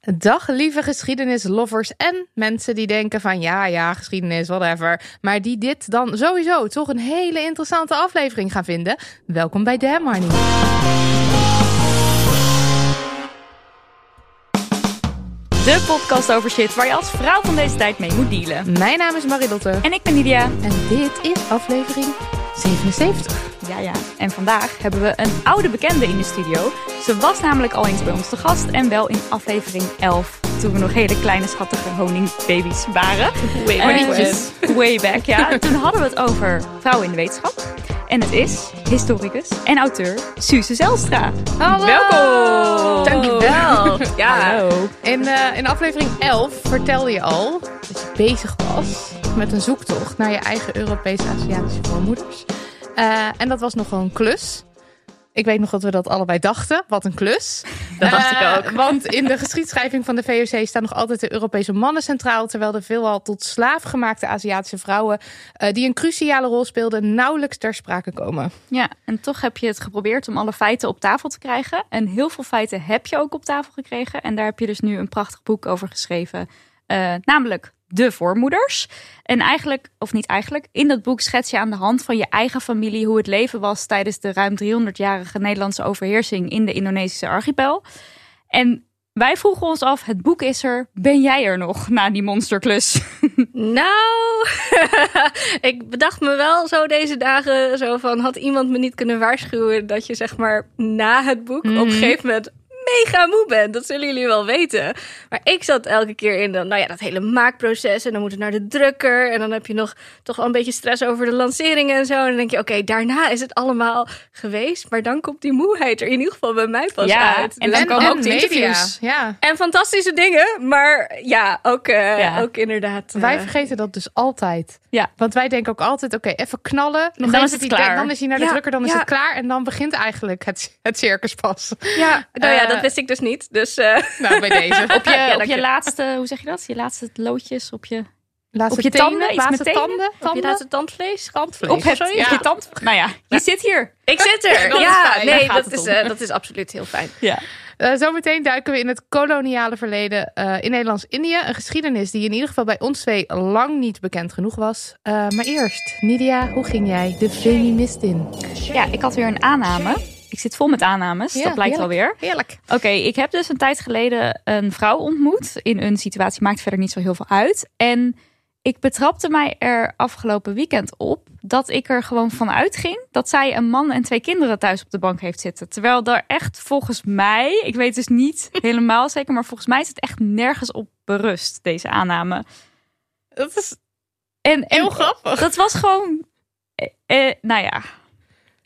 Dag lieve geschiedenislovers en mensen die denken van ja, ja, geschiedenis, whatever. Maar die dit dan sowieso toch een hele interessante aflevering gaan vinden. Welkom bij Damn Marnie. De podcast over shit waar je als vrouw van deze tijd mee moet dealen. Mijn naam is Marilotte En ik ben Lydia. en dit is aflevering 77. Ja, ja. En vandaag hebben we een oude bekende in de studio. Ze was namelijk al eens bij ons te gast en wel in aflevering 11. Toen we nog hele kleine schattige honingbabies waren. Way En- back. Way back, ja. Toen hadden we het over vrouwen in de wetenschap. En het is historicus en auteur Suze Zelstra. Hallo! Welkom! Dankjewel. Ja. Hallo. In, eh, in aflevering 11 vertelde je al dat je bezig was met een zoektocht naar je eigen Europese Aziatische voormoeders. Eh, en dat was nogal een klus. Ik weet nog dat we dat allebei dachten. Wat een klus. Dat dacht ik Eh, ook. Want in de geschiedschrijving van de VOC staan nog altijd de Europese mannen centraal. Terwijl de veelal tot slaaf gemaakte Aziatische vrouwen, eh, die een cruciale rol speelden, nauwelijks ter sprake komen. Ja, en toch heb je het geprobeerd om alle feiten op tafel te krijgen. En heel veel feiten heb je ook op tafel gekregen. En daar heb je dus nu een prachtig boek over geschreven. namelijk De Voormoeders. En eigenlijk, of niet eigenlijk, in dat boek schets je aan de hand van je eigen familie hoe het leven was tijdens de ruim 300-jarige Nederlandse overheersing in de Indonesische archipel. En wij vroegen ons af, het boek is er, ben jij er nog na die monsterklus? Nou, ik bedacht me wel zo deze dagen zo van had iemand me niet kunnen waarschuwen dat je zeg maar na het boek op een gegeven moment mega moe bent. Dat zullen jullie wel weten. Maar ik zat elke keer in dan, nou ja, dat hele maakproces en dan moet het naar de drukker en dan heb je nog toch wel een beetje stress over de lanceringen en zo. En dan denk je, oké, daarna is het allemaal geweest, maar dan komt die moeheid er in ieder geval bij mij pas Ja, uit. en Dus- dan komen ook de interviews. Ja. en fantastische dingen, maar ja, ook, eh, Ja. ook inderdaad. eh, Wij vergeten dat dus altijd. Ja. Want wij denken ook altijd, oké, even knallen. Nog dan is het klaar. Dan is hij naar de Ja, drukker, dan is het klaar. En dan begint eigenlijk het, het circus pas. Ja, nou ja, Eh, dat wist ik dus niet. Dus eh, Nou, bij deze. Op je, Ja, op je je. laatste, hoe zeg je dat? Je laatste loodjes op je... Laatste op je tenen, tanden, iets laatste met tenen? tanden, Heb je tanden, het tandvlees? tandvlees. Op het, Sorry? op je tand. Nou ja, je zit hier. Ik zit er. Ja, nee, dat is, eh, dat is absoluut heel fijn. Ja. Eh, zometeen duiken we in het koloniale verleden eh, in Nederlands-Indië. Een geschiedenis die in ieder geval bij ons twee lang niet bekend genoeg was. Eh, maar eerst, Nidia, hoe ging jij de feminist in? ja, ik had weer een aanname. Ik zit vol met aannames, Ja, dat blijkt heerlijk. alweer. Heerlijk. Oké, ik heb dus een tijd geleden een vrouw ontmoet. In een situatie maakt verder niet zo heel veel uit. En ik betrapte mij er afgelopen weekend op dat ik er gewoon van uitging dat zij een man en twee kinderen thuis op de bank heeft zitten. Terwijl daar echt volgens mij, ik weet dus niet helemaal zeker, maar volgens mij is het echt nergens op berust, deze aanname. Dat is En, en heel grappig. dat was gewoon, eh, eh, nou ja,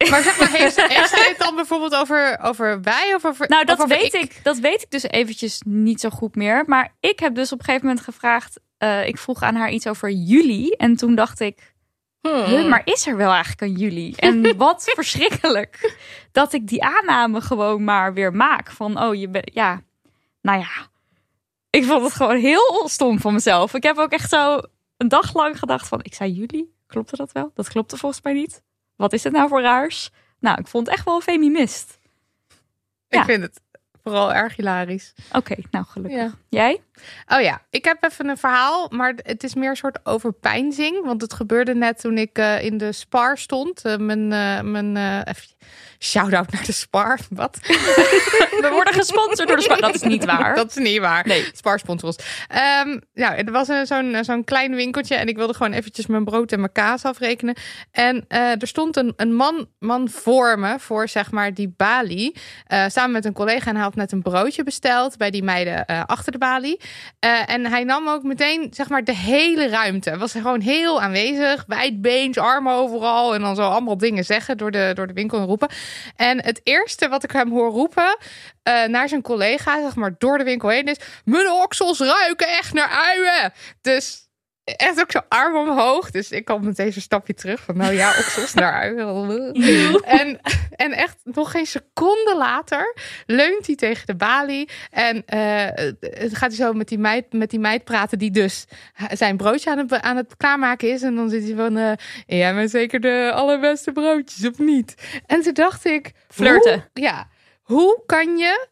Maar zeg maar, heeft, heeft zij het dan bijvoorbeeld over, over wij of over Nou, dat over weet ik. Dat weet ik dus eventjes niet zo goed meer. Maar ik heb dus op een gegeven moment gevraagd. eh, ik vroeg aan haar iets over juli. En toen dacht ik. Hmm. "Huh, maar is er wel eigenlijk een juli? En wat verschrikkelijk dat ik die aanname gewoon maar weer maak. Van, oh, je bent, ja, nou ja. Ik vond het gewoon heel stom van mezelf. Ik heb ook echt zo een dag lang gedacht van, ik zei juli, klopte dat wel? Dat klopte volgens mij niet. Wat is het nou voor raars? Nou, ik vond het echt wel een feminist. Ik Ja. vind het vooral erg hilarisch. Oké, nou gelukkig. Ja. Jij? Oh ja, ik heb even een verhaal, maar het is meer een soort overpeinzing. Want het gebeurde net toen ik eh, in de Spar stond. Eh, mijn uh, mijn even shout-out naar de Spar. Wat? We worden gesponsord door de Spar. Dat is niet waar. Dat is niet waar. Nee. Spar sponsors. Um, nou, er was zo'n zo'n klein winkeltje en ik wilde gewoon eventjes mijn brood en mijn kaas afrekenen. En er stond een, een man, man voor me, voor zeg maar die balie, samen met een collega. En hij net een broodje besteld bij die meiden achter de balie. Uh, en hij nam ook meteen, zeg maar, de hele ruimte. Was gewoon heel aanwezig. Wijdbeens, armen overal. En dan zo allemaal dingen zeggen door de, door de winkel en roepen. En het eerste wat ik hem hoor roepen uh, naar zijn collega, zeg maar, door de winkel heen is... Mijn oksels ruiken echt naar uien. Dus echt ook zo arm omhoog. Dus ik kwam meteen zo'n stapje terug van nou ja, oksels naar en, en echt nog geen seconde later leunt hij tegen de balie. En uh, gaat hij zo met die, meid, met die meid praten die dus zijn broodje aan het, aan het klaarmaken is. En dan zit hij van, uh, jij bent zeker de allerbeste broodjes of niet? En toen dacht ik... Flirten. Hoe, ja, hoe kan je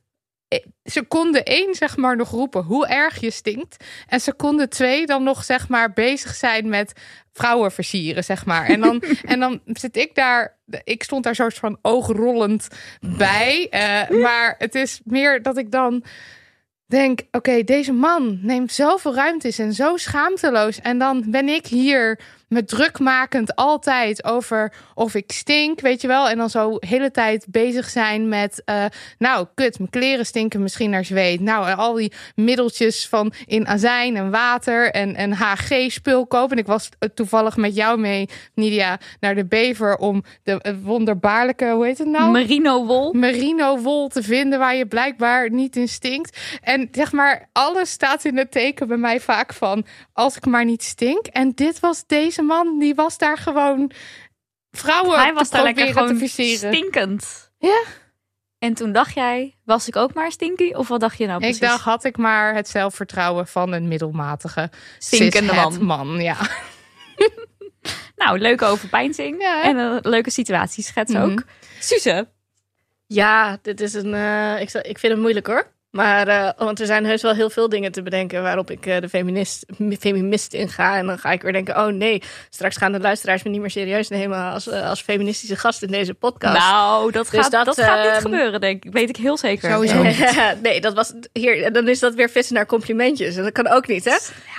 seconde één zeg maar nog roepen hoe erg je stinkt. En seconde twee dan nog zeg maar bezig zijn met vrouwen versieren zeg maar. En dan, en dan zit ik daar, ik stond daar soort van oogrrollend bij. Uh, maar het is meer dat ik dan denk, oké, okay, deze man neemt zoveel ruimtes en zo schaamteloos. En dan ben ik hier me drukmakend altijd over of ik stink, weet je wel. En dan zo de hele tijd bezig zijn met, uh, nou, kut, mijn kleren stinken misschien naar zweet. Nou, al die middeltjes van in azijn en water en, en HG-spul kopen. En ik was toevallig met jou mee, Nidia, naar de Bever om de wonderbaarlijke, hoe heet het nou? Merino wol. Merino wol te vinden waar je blijkbaar niet in stinkt. En zeg maar, alles staat in het teken bij mij vaak van, als ik maar niet stink. En dit was deze man die was daar gewoon vrouwen Hij was te daar lekker gewoon stinkend. Ja, En toen dacht jij, was ik ook maar stinky? Of wat dacht je nou precies? ik dacht, had ik maar het zelfvertrouwen van een middelmatige Stinkende man. man. Ja. Nou, leuke overpeinzing. Ja, hè? en een leuke situatieschets Mhm. ook. Suze. Ja, dit is een. eh, ik, zou- ik vind het moeilijk hoor. Maar, eh, want er zijn heus wel heel veel dingen te bedenken waarop ik eh, de feminist, feminist inga. En dan ga ik weer denken, oh nee, straks gaan de luisteraars me niet meer serieus nemen als, eh, als feministische gast in deze podcast. Nou, dat, Dus gaat, dat, dat, gaat niet ehm, gebeuren, denk ik. Weet ik heel zeker. Sowieso. nee, dat was hier. Dan is dat weer vissen naar complimentjes. En dat kan ook niet, hè?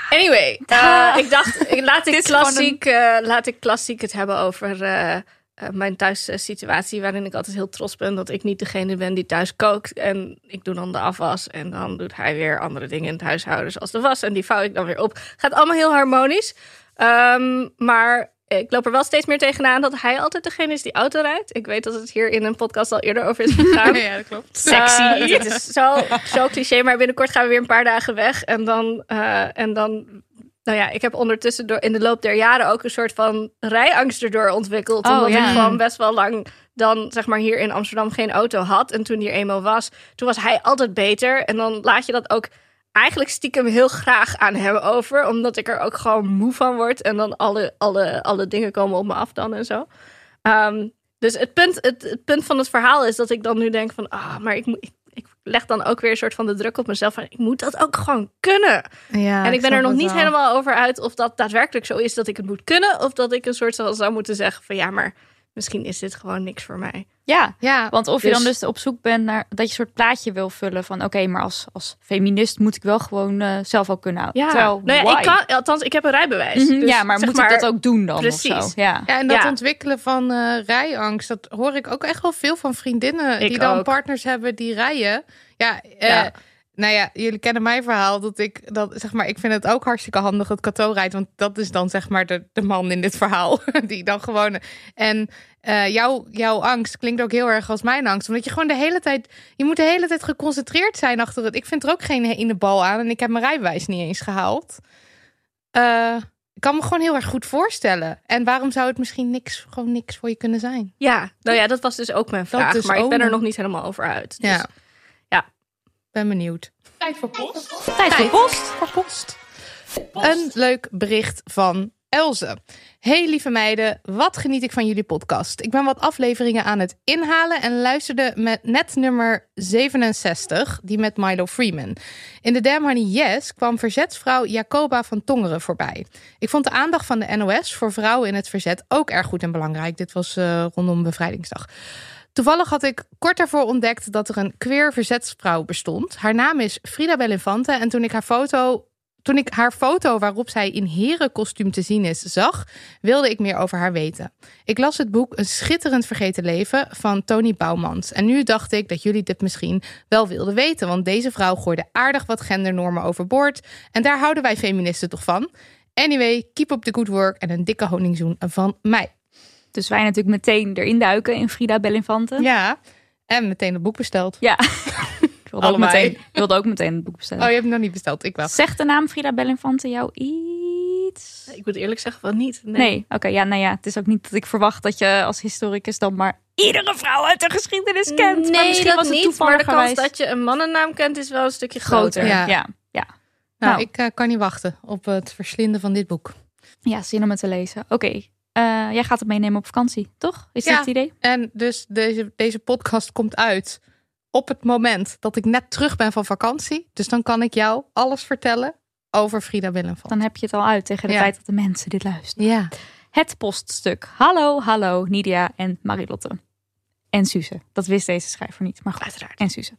Anyway, ik dacht, ik, laat, ik klassiek, eh, laat ik klassiek het hebben over eh, eh, mijn thuissituatie. Waarin ik altijd heel trots ben dat ik niet degene ben die thuis kookt. En ik doe dan de afwas. En dan doet hij weer andere dingen in het huishouden, zoals de was. En die vouw ik dan weer op. Gaat allemaal heel harmonisch. Ehm, maar ik loop er wel steeds meer tegenaan dat hij altijd degene is die auto rijdt. Ik weet dat het hier in een podcast al eerder over is gegaan. ja, dat klopt. Sexy. Eh, het is zo, zo cliché, maar binnenkort gaan we weer een paar dagen weg. En dan, eh, en dan nou ja, ik heb ondertussen door, in de loop der jaren ook een soort van rijangst erdoor ontwikkeld. Oh, omdat ja. ik gewoon best wel lang dan zeg maar hier in Amsterdam geen auto had. En toen hier eenmaal was, toen was hij altijd beter. En dan laat je dat ook eigenlijk stiekem heel graag aan hem over. Omdat ik er ook gewoon moe van word. En dan alle, alle, alle dingen komen op me af dan en zo. Ehm, dus het punt, het, het punt van het verhaal is dat ik dan nu denk van... Ah, maar ik, moet, ik, ik leg dan ook weer een soort van de druk op mezelf. Van, ik moet dat ook gewoon kunnen. Ja, en ik ben er nog niet wel. helemaal over uit of dat daadwerkelijk zo is dat ik het moet kunnen. Of dat ik een soort van zou moeten zeggen van ja, maar misschien is dit gewoon niks voor mij. Ja, Ja, want of je Dus- dan dus op zoek bent naar dat je een soort plaatje wil vullen van oké, maar als, als feminist moet ik wel gewoon eh, zelf ook kunnen houden. Ja, Terwijl, nou ja, why? ik kan, althans, ik heb een rijbewijs. Mhm, Dus, ja, maar moet ik dat ook doen dan precies. of zo? Ja. Ja, en dat Ja. ontwikkelen van eh, rijangst, dat hoor ik ook echt wel veel van vriendinnen Ik die dan ook. partners hebben die rijden. Ja, eh, Ja. Nou ja, jullie kennen mijn verhaal dat ik dat zeg maar, ik vind het ook hartstikke handig dat Cato rijdt, want dat is dan zeg maar de, de man in dit verhaal die dan gewoon en eh, jouw, jouw angst klinkt ook heel erg als mijn angst, omdat je gewoon de hele tijd, je moet de hele tijd geconcentreerd zijn achter het. Ik vind er ook geen in de bal aan en ik heb mijn rijbewijs niet eens gehaald. Eh, ik kan me gewoon heel erg goed voorstellen. En waarom zou het misschien niks, gewoon niks voor je kunnen zijn? Ja, nou ja, dat was dus ook mijn vraag. dus maar ik ben er nog niet helemaal over uit. Dus, Ja. ja. Ben benieuwd. Tijd voor post. Tijd voor post. voor post. Een leuk bericht van Elze. Hey lieve meiden, wat geniet ik van jullie podcast. Ik ben wat afleveringen aan het inhalen en luisterde met net nummer 67, die met Milo Freeman. In de Damn Honey Yes kwam verzetsvrouw Jacoba van Tongeren voorbij. Ik vond de aandacht van de NOS voor vrouwen in het verzet ook erg goed en belangrijk. Dit was uh, rondom Bevrijdingsdag. Toevallig had ik kort daarvoor ontdekt dat er een queer verzetsvrouw bestond. Haar naam is Frida Belinfante en toen ik haar foto toen ik haar foto waarop zij in herenkostuum te zien is zag, wilde ik meer over haar weten. Ik las het boek Een schitterend vergeten leven van Tony Bouwmans. En nu dacht ik dat jullie dit misschien wel wilden weten, want deze vrouw gooide aardig wat gendernormen overboord. En daar houden wij feministen toch van. Anyway, keep up the good work en een dikke honingzoen van mij. Dus wij natuurlijk meteen erin duiken in Frida Belinfante. Ja, en meteen het boek besteld. Ja. wilde ook, meteen, wilde ook meteen het boek bestellen. Oh, je hebt het nog niet besteld. Ik wel. Zegt de naam Frida Belinfante jou iets? Ik moet eerlijk zeggen van niet. Nee, nee. oké. ja, nou ja, het is ook niet dat ik verwacht dat je als historicus dan maar iedere vrouw uit de geschiedenis kent. Nee, maar misschien dat was het niet. Maar de kans dat je een mannennaam kent is wel een stukje groter. Ja, ja. ja. Nou, nou, ik uh, kan niet wachten op het verslinden van dit boek. Ja, zin om het te lezen. Oké, okay. Uh, jij gaat het meenemen op vakantie, toch? Is ja, dat het idee? En dus deze, deze podcast komt uit op het moment dat ik net terug ben van vakantie. Dus dan kan ik jou alles vertellen over Frida Willemvan. Dan heb je het al uit tegen de Ja. tijd dat de mensen dit luisteren. Ja. Het poststuk. Hallo, hallo, Nidia en Marilotte. En Suze. Dat wist deze schrijver niet, maar goed. Uiteraard. En Suze.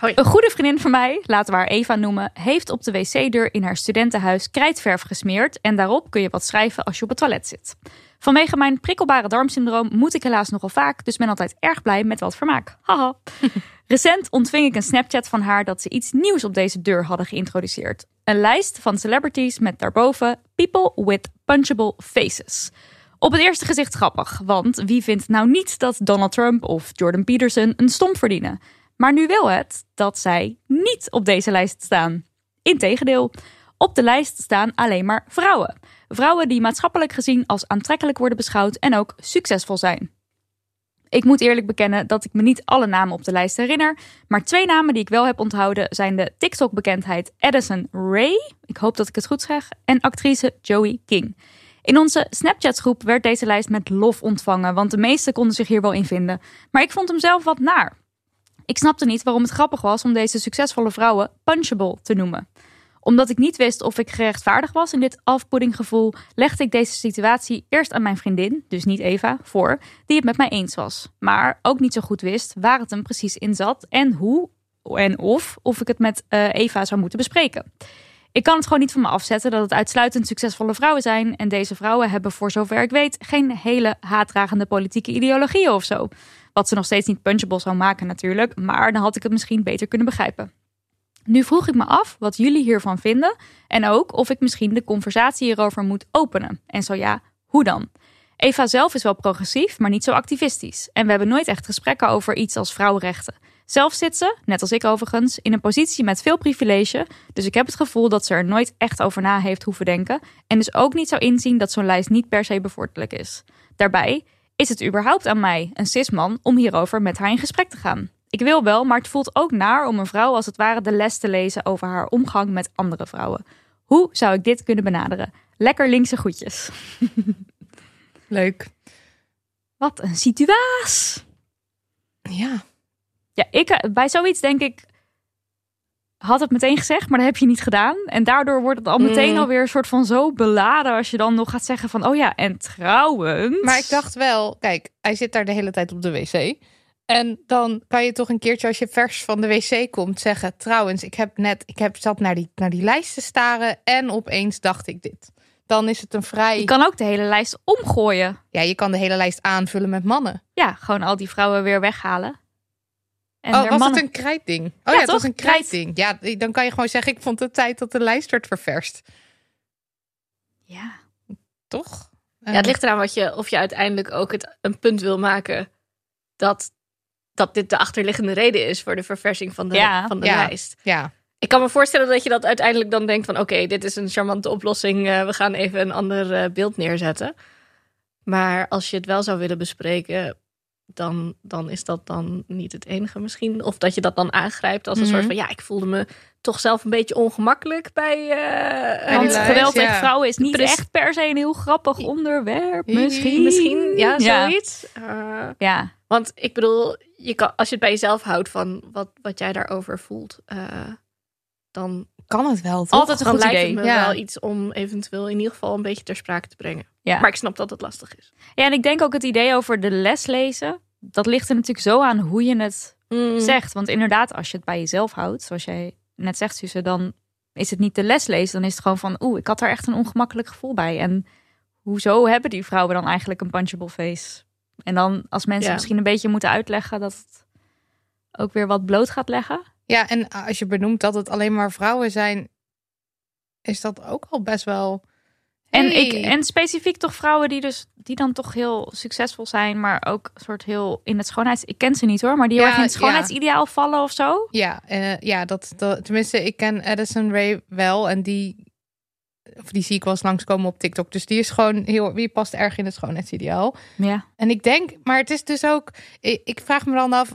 Hoi. Een goede vriendin van mij, laten we haar Eva noemen, heeft op de wc-deur in haar studentenhuis krijtverf gesmeerd en daarop kun je wat schrijven als je op het toilet zit. Vanwege mijn prikkelbare darmsyndroom moet ik helaas nogal vaak, dus ben altijd erg blij met wat vermaak. Haha. Recent ontving ik een Snapchat van haar dat ze iets nieuws op deze deur hadden geïntroduceerd. Een lijst van celebrities met daarboven People with Punchable Faces. Op het eerste gezicht grappig, want wie vindt nou niet dat Donald Trump of Jordan Peterson een stomp verdienen? Maar nu wil het dat zij niet op deze lijst staan. Integendeel, op de lijst staan alleen maar vrouwen. Vrouwen die maatschappelijk gezien als aantrekkelijk worden beschouwd en ook succesvol zijn. Ik moet eerlijk bekennen dat ik me niet alle namen op de lijst herinner, maar twee namen die ik wel heb onthouden zijn de TikTok-bekendheid Addison Ray, ik hoop dat ik het goed zeg, en actrice Joey King. In onze Snapchat-groep werd deze lijst met lof ontvangen, want de meesten konden zich hier wel in vinden. Maar ik vond hem zelf wat naar. Ik snapte niet waarom het grappig was om deze succesvolle vrouwen punchable te noemen. Omdat ik niet wist of ik gerechtvaardigd was in dit afpoedinggevoel, legde ik deze situatie eerst aan mijn vriendin, dus niet Eva, voor, die het met mij eens was. Maar ook niet zo goed wist waar het hem precies in zat en hoe en of, of ik het met eh, Eva zou moeten bespreken. Ik kan het gewoon niet van me afzetten dat het uitsluitend succesvolle vrouwen zijn. En deze vrouwen hebben, voor zover ik weet, geen hele haatdragende politieke ideologieën of zo. Wat ze nog steeds niet punchable zou maken, natuurlijk. Maar dan had ik het misschien beter kunnen begrijpen. Nu vroeg ik me af wat jullie hiervan vinden. En ook of ik misschien de conversatie hierover moet openen. En zo ja, hoe dan? Eva zelf is wel progressief, maar niet zo activistisch. En we hebben nooit echt gesprekken over iets als vrouwenrechten. Zelf zit ze, net als ik overigens, in een positie met veel privilege. Dus ik heb het gevoel dat ze er nooit echt over na heeft hoeven denken. En dus ook niet zou inzien dat zo'n lijst niet per se bevorderlijk is. Daarbij is het überhaupt aan mij, een cisman, om hierover met haar in gesprek te gaan. Ik wil wel, maar het voelt ook naar om een vrouw als het ware de les te lezen over haar omgang met andere vrouwen. Hoe zou ik dit kunnen benaderen? Lekker linkse groetjes. Leuk. Wat een situatie. Ja. Ja, ik, eh, bij zoiets denk ik, had het meteen gezegd, maar dat heb je niet gedaan. En daardoor wordt het al meteen Mm. alweer een soort van zo beladen als je dan nog gaat zeggen van, oh ja, en trouwens. Maar ik dacht wel, kijk, hij zit daar de hele tijd op de wc. En dan kan je toch een keertje als je vers van de wc komt zeggen... trouwens, ik heb net, ik heb zat naar die, naar die lijst te staren en opeens dacht ik dit. Dan is het een vrij... Je kan ook de hele lijst omgooien. Ja, je kan de hele lijst aanvullen met mannen. Ja, gewoon al die vrouwen weer weghalen. En oh, er was mannen... het een krijtding? Oh Ja, ja, het was een krijtding. Ja, dan kan je gewoon zeggen, ik vond het tijd dat de lijst werd ververst. Ja. Toch? Ja, het ligt eraan wat je, of je uiteindelijk ook het, een punt wil maken dat, dat dit de achterliggende reden is voor de verversing van de, Ja, van de ja. lijst. Ja, Ik kan me voorstellen dat je dat uiteindelijk dan denkt van oké, dit is een charmante oplossing. eh, we gaan even een ander eh, beeld neerzetten. Maar als je het wel zou willen bespreken, dan, dan is dat dan niet het enige misschien. Of dat je dat dan aangrijpt als een Mhm. soort van... ja, ik voelde me toch zelf een beetje ongemakkelijk bij... eh, Want lijst. geweld tegen ja. vrouwen is niet Precies. echt per se een heel grappig onderwerp. Misschien. Misschien. Ja, Ja. zoiets. Eh, Ja. want ik bedoel, je kan, als je het bij jezelf houdt van wat, wat jij daarover voelt... eh, dan, Kan het wel, toch? Altijd een dan goed lijkt idee. het me Ja. wel iets om eventueel in ieder geval een beetje ter sprake te brengen. Ja. Maar ik snap dat het lastig is. ja, en ik denk ook het idee over de les lezen. Dat ligt er natuurlijk zo aan hoe je het Mm. zegt. Want inderdaad, als je het bij jezelf houdt, zoals jij net zegt, Suze, dan is het niet de les lezen. Dan is het gewoon van, oeh, ik had er echt een ongemakkelijk gevoel bij. En hoezo hebben die vrouwen dan eigenlijk een punchable face? En dan als mensen Ja. misschien een beetje moeten uitleggen dat het ook weer wat bloot gaat leggen. Ja, en als je benoemt dat het alleen maar vrouwen zijn, is dat ook al best wel. En, Hey. ik, en specifiek toch vrouwen die dus die dan toch heel succesvol zijn, maar ook een soort heel in het schoonheids. Ik ken ze niet hoor, maar die heel Ja, erg in het ja. schoonheidsideaal vallen of zo. Ja, eh, ja dat, dat, tenminste, ik ken Addison Ray wel en die, of die zie ik wel eens langskomen op TikTok. Dus die is gewoon heel, die past erg in het schoonheidsideaal. Ja. En ik denk, maar het is dus ook, ik, ik vraag me dan af,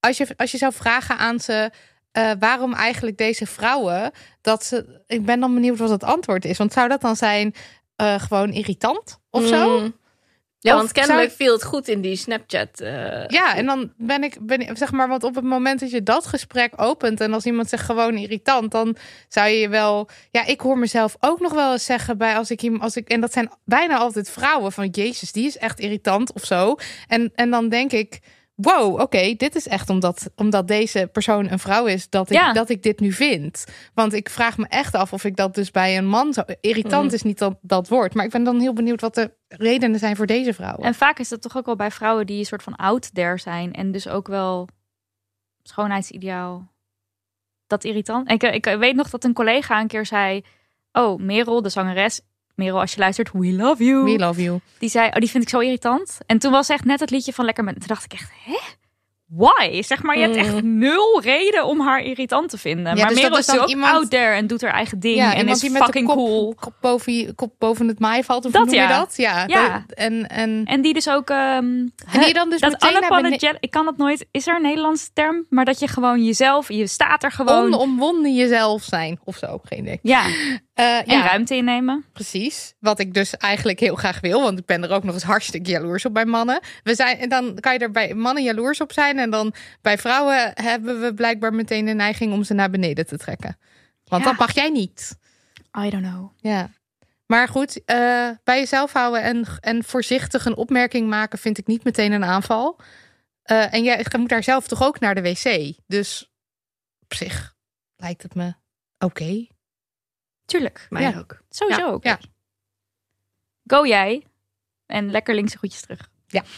als je, als je zou vragen aan ze, eh, waarom eigenlijk deze vrouwen, dat ze, ik ben dan benieuwd wat het antwoord is. Want zou dat dan zijn eh, gewoon irritant of zo? Mm. Ja, Of want kennelijk zou- viel het goed in die Snapchat. eh, Ja, en dan ben ik, ben, zeg maar, want op het moment dat je dat gesprek opent en als iemand zegt gewoon irritant, dan zou je je wel, ja, ik hoor mezelf ook nog wel eens zeggen bij als ik als ik, en dat zijn bijna altijd vrouwen van Jezus, die is echt irritant of zo. En, en dan denk ik, wow, oké, dit is echt omdat, omdat deze persoon een vrouw is, dat ik, Ja. dat ik dit nu vind. Want ik vraag me echt af of ik dat dus bij een man zo, irritant Mhm. is niet dat, dat woord, maar ik ben dan heel benieuwd wat de redenen zijn voor deze vrouwen. En vaak is dat toch ook wel bij vrouwen die een soort van out there zijn en dus ook wel schoonheidsideaal. Dat irritant. Ik, ik weet nog dat een collega een keer zei: Oh, Merel, de zangeres. Merel, als je luistert, we love you. We love you. Die zei, oh, die vind ik zo irritant. En toen was echt net het liedje van Lekker met. Toen dacht ik echt, hè? Why? Zeg maar, je hebt echt nul reden om haar irritant te vinden. maar dus Merel is ook iemand- out there en doet haar eigen ding. Ja, en is die met fucking kop, cool. kop, boven, kop boven het maai valt. Of Dat noem je ja. dat? Ja. Ja. dat- en, en, En die dus ook... ehm, en die dan dus dat meteen. Ik kan het nooit... Is er een Nederlandse term? Maar dat je gewoon jezelf... Je staat er gewoon... onomwonden jezelf zijn of zo. Geen idee. ja, Eh, en ja, ruimte innemen. precies. Wat ik dus eigenlijk heel graag wil. Want ik ben er ook nog eens hartstikke jaloers op bij mannen. We zijn, en dan kan je er bij mannen jaloers op zijn. En dan bij vrouwen hebben we blijkbaar meteen de neiging om ze naar beneden te trekken. Want Ja. dat mag jij niet. I don't know. Ja. Maar goed, eh, bij jezelf houden en, en voorzichtig een opmerking maken vind ik niet meteen een aanval. Eh, en jij moet daar zelf toch ook naar de wc. Dus op zich lijkt het me oké. Tuurlijk. Mij Ja. ook. Sowieso Ja, oké. ja. Go jij. En lekker linkse groetjes terug.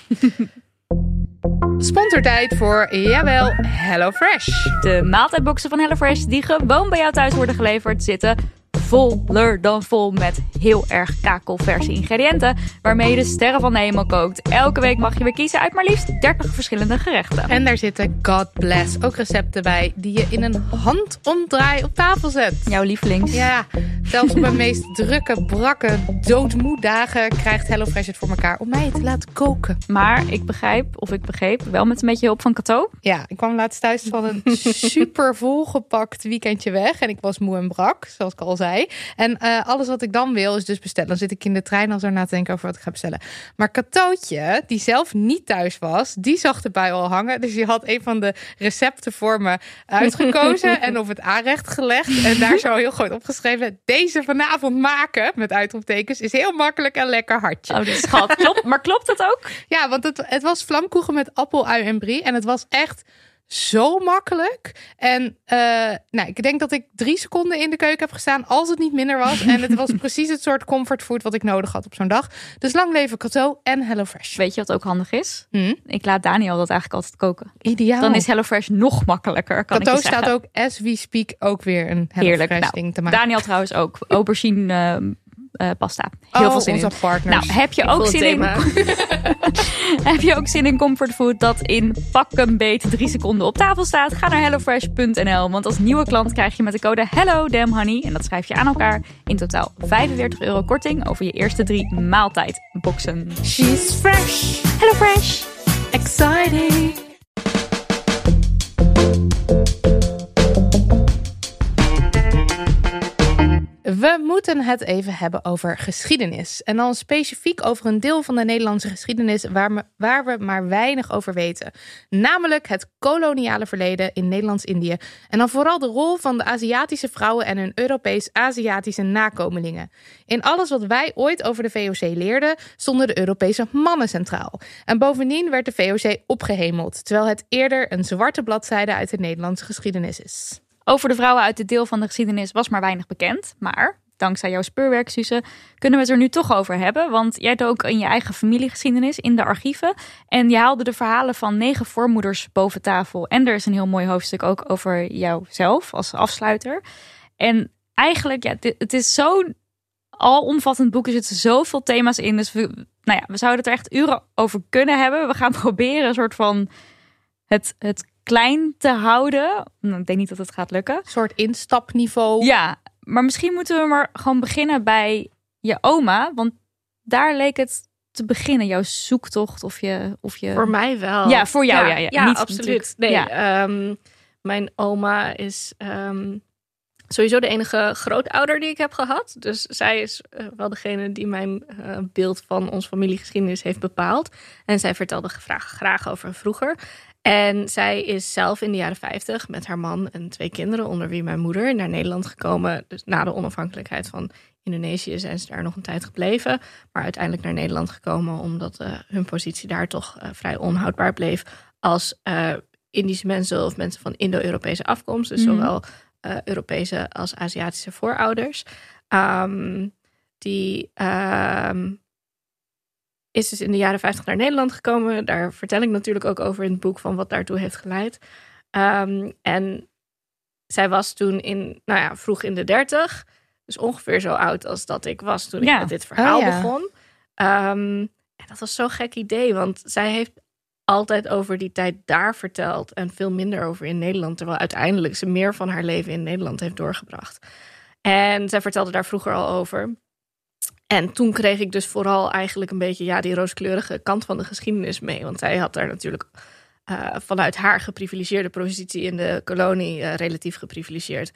Sponsortijd voor, jawel, HelloFresh. De maaltijdboxen van HelloFresh die gewoon bij jou thuis worden geleverd zitten voller dan vol met heel erg kakelverse ingrediënten waarmee je de sterren van de hemel kookt. Elke week mag je weer kiezen uit maar liefst 30 verschillende gerechten. En daar zitten, God bless, ook recepten bij die je in een handomdraai op tafel zet. Jouw lievelings. Ja, zelfs op mijn meest drukke, brakke, doodmoe dagen krijgt HelloFresh het voor elkaar om mij te laten koken. Maar ik begrijp, of ik begreep, wel met een beetje hulp van Cato. Ja, ik kwam laatst thuis van een super volgepakt weekendje weg. En ik was moe en brak, zoals ik al zei. En eh, alles wat ik dan wil is dus bestellen. Dan zit ik in de trein al zo na te denken over wat ik ga bestellen. Maar Katootje, die zelf niet thuis was, die zag erbij al hangen. Dus die had een van de recepten voor me uitgekozen en op het aanrecht gelegd. En daar zo heel groot opgeschreven. Deze vanavond maken, met uitroeptekens, is heel makkelijk en lekker hartje. Oh, die schat. Klopt, maar klopt dat ook? Ja, want het, het was vlamkoegen met appel, ui en brie. En het was echt zo makkelijk. En eh, nou, ik denk dat ik drie seconden in de keuken heb gestaan als het niet minder was. En het was precies het soort comfortfood wat ik nodig had op zo'n dag. Dus lang leven Cato en HelloFresh. Weet je wat ook handig is? Hm, Ik laat Daniel dat eigenlijk altijd koken. ideaal. Dan is HelloFresh nog makkelijker, kan Cato zeggen. staat ook, as we speak, ook weer een. HelloFresh Nou, ding te maken. Daniel trouwens ook. Aubergine eh, eh, pasta. Heel oh, veel zin onze in. partners. Nou, heb je, Ik ook zin in, heb je ook zin in comfortfood dat in pak een beet drie seconden op tafel staat? Ga naar hellofresh.nl. Want als nieuwe klant krijg je met de code Hello Damn Honey, en dat schrijf je aan elkaar, in totaal 45 euro korting over je eerste drie maaltijdboxen. She's fresh. HelloFresh! Exciting! Moeten het even hebben over geschiedenis. En dan specifiek over een deel van de Nederlandse geschiedenis waar, we, waar we maar weinig over weten. Namelijk het koloniale verleden in Nederlands-Indië. En dan vooral de rol van de Aziatische vrouwen en hun Europees-Aziatische nakomelingen. In alles wat wij ooit over de VOC leerden, stonden de Europese mannen centraal. En bovendien werd de VOC opgehemeld, terwijl het eerder een zwarte bladzijde uit de Nederlandse geschiedenis is. Over de vrouwen uit dit deel van de geschiedenis was maar weinig bekend. Maar dankzij jouw speurwerk, Suze, kunnen we het er nu toch over hebben. Want jij dook in je eigen familiegeschiedenis in de archieven. En je haalde de verhalen van negen voormoeders boven tafel. En er is een heel mooi hoofdstuk ook over jouzelf als afsluiter. En eigenlijk, ja, het is zo'n alomvattend boek. Er zitten zoveel thema's in. Dus we, nou ja, we zouden het er echt uren over kunnen hebben. We gaan proberen een soort van het, het klein te houden. Nou, ik denk niet dat het gaat lukken. Een soort instapniveau. Ja, maar misschien moeten we maar gewoon beginnen bij je oma. Want daar leek het te beginnen, jouw zoektocht of je... Of je... Voor mij wel. Ja, voor jou, ja. Ja, ja, niet, absoluut. Nee, ehm, mijn oma is ehm, sowieso de enige grootouder die ik heb gehad. Dus zij is eh, wel degene die mijn uh, beeld van ons familiegeschiedenis heeft bepaald. En zij vertelde graag, graag over vroeger. En zij is zelf in de jaren 50 met haar man en twee kinderen, onder wie mijn moeder, naar Nederland gekomen. Dus na de onafhankelijkheid van Indonesië zijn ze daar nog een tijd gebleven. Maar uiteindelijk naar Nederland gekomen omdat uh, hun positie daar toch uh, vrij onhoudbaar bleef als uh, Indische mensen of mensen van Indo-Europese afkomst. Dus mm. zowel Europese als Aziatische voorouders. Um, die um, is dus in de jaren 50 naar Nederland gekomen. Daar vertel ik natuurlijk ook over in het boek van wat daartoe heeft geleid. Um, en zij was toen in, nou ja, vroeg in de dertig. Dus ongeveer zo oud als dat ik was toen ik met dit verhaal oh, ja. begon. Um, en dat was zo'n gek idee, want zij heeft altijd over die tijd daar verteld en veel minder over in Nederland. Terwijl uiteindelijk ze meer van haar leven in Nederland heeft doorgebracht. En zij vertelde daar vroeger al over. En toen kreeg ik dus vooral eigenlijk een beetje ja, die rooskleurige kant van de geschiedenis mee. Want zij had daar natuurlijk uh, vanuit haar geprivilegeerde positie in de kolonie, uh, relatief geprivilegeerd,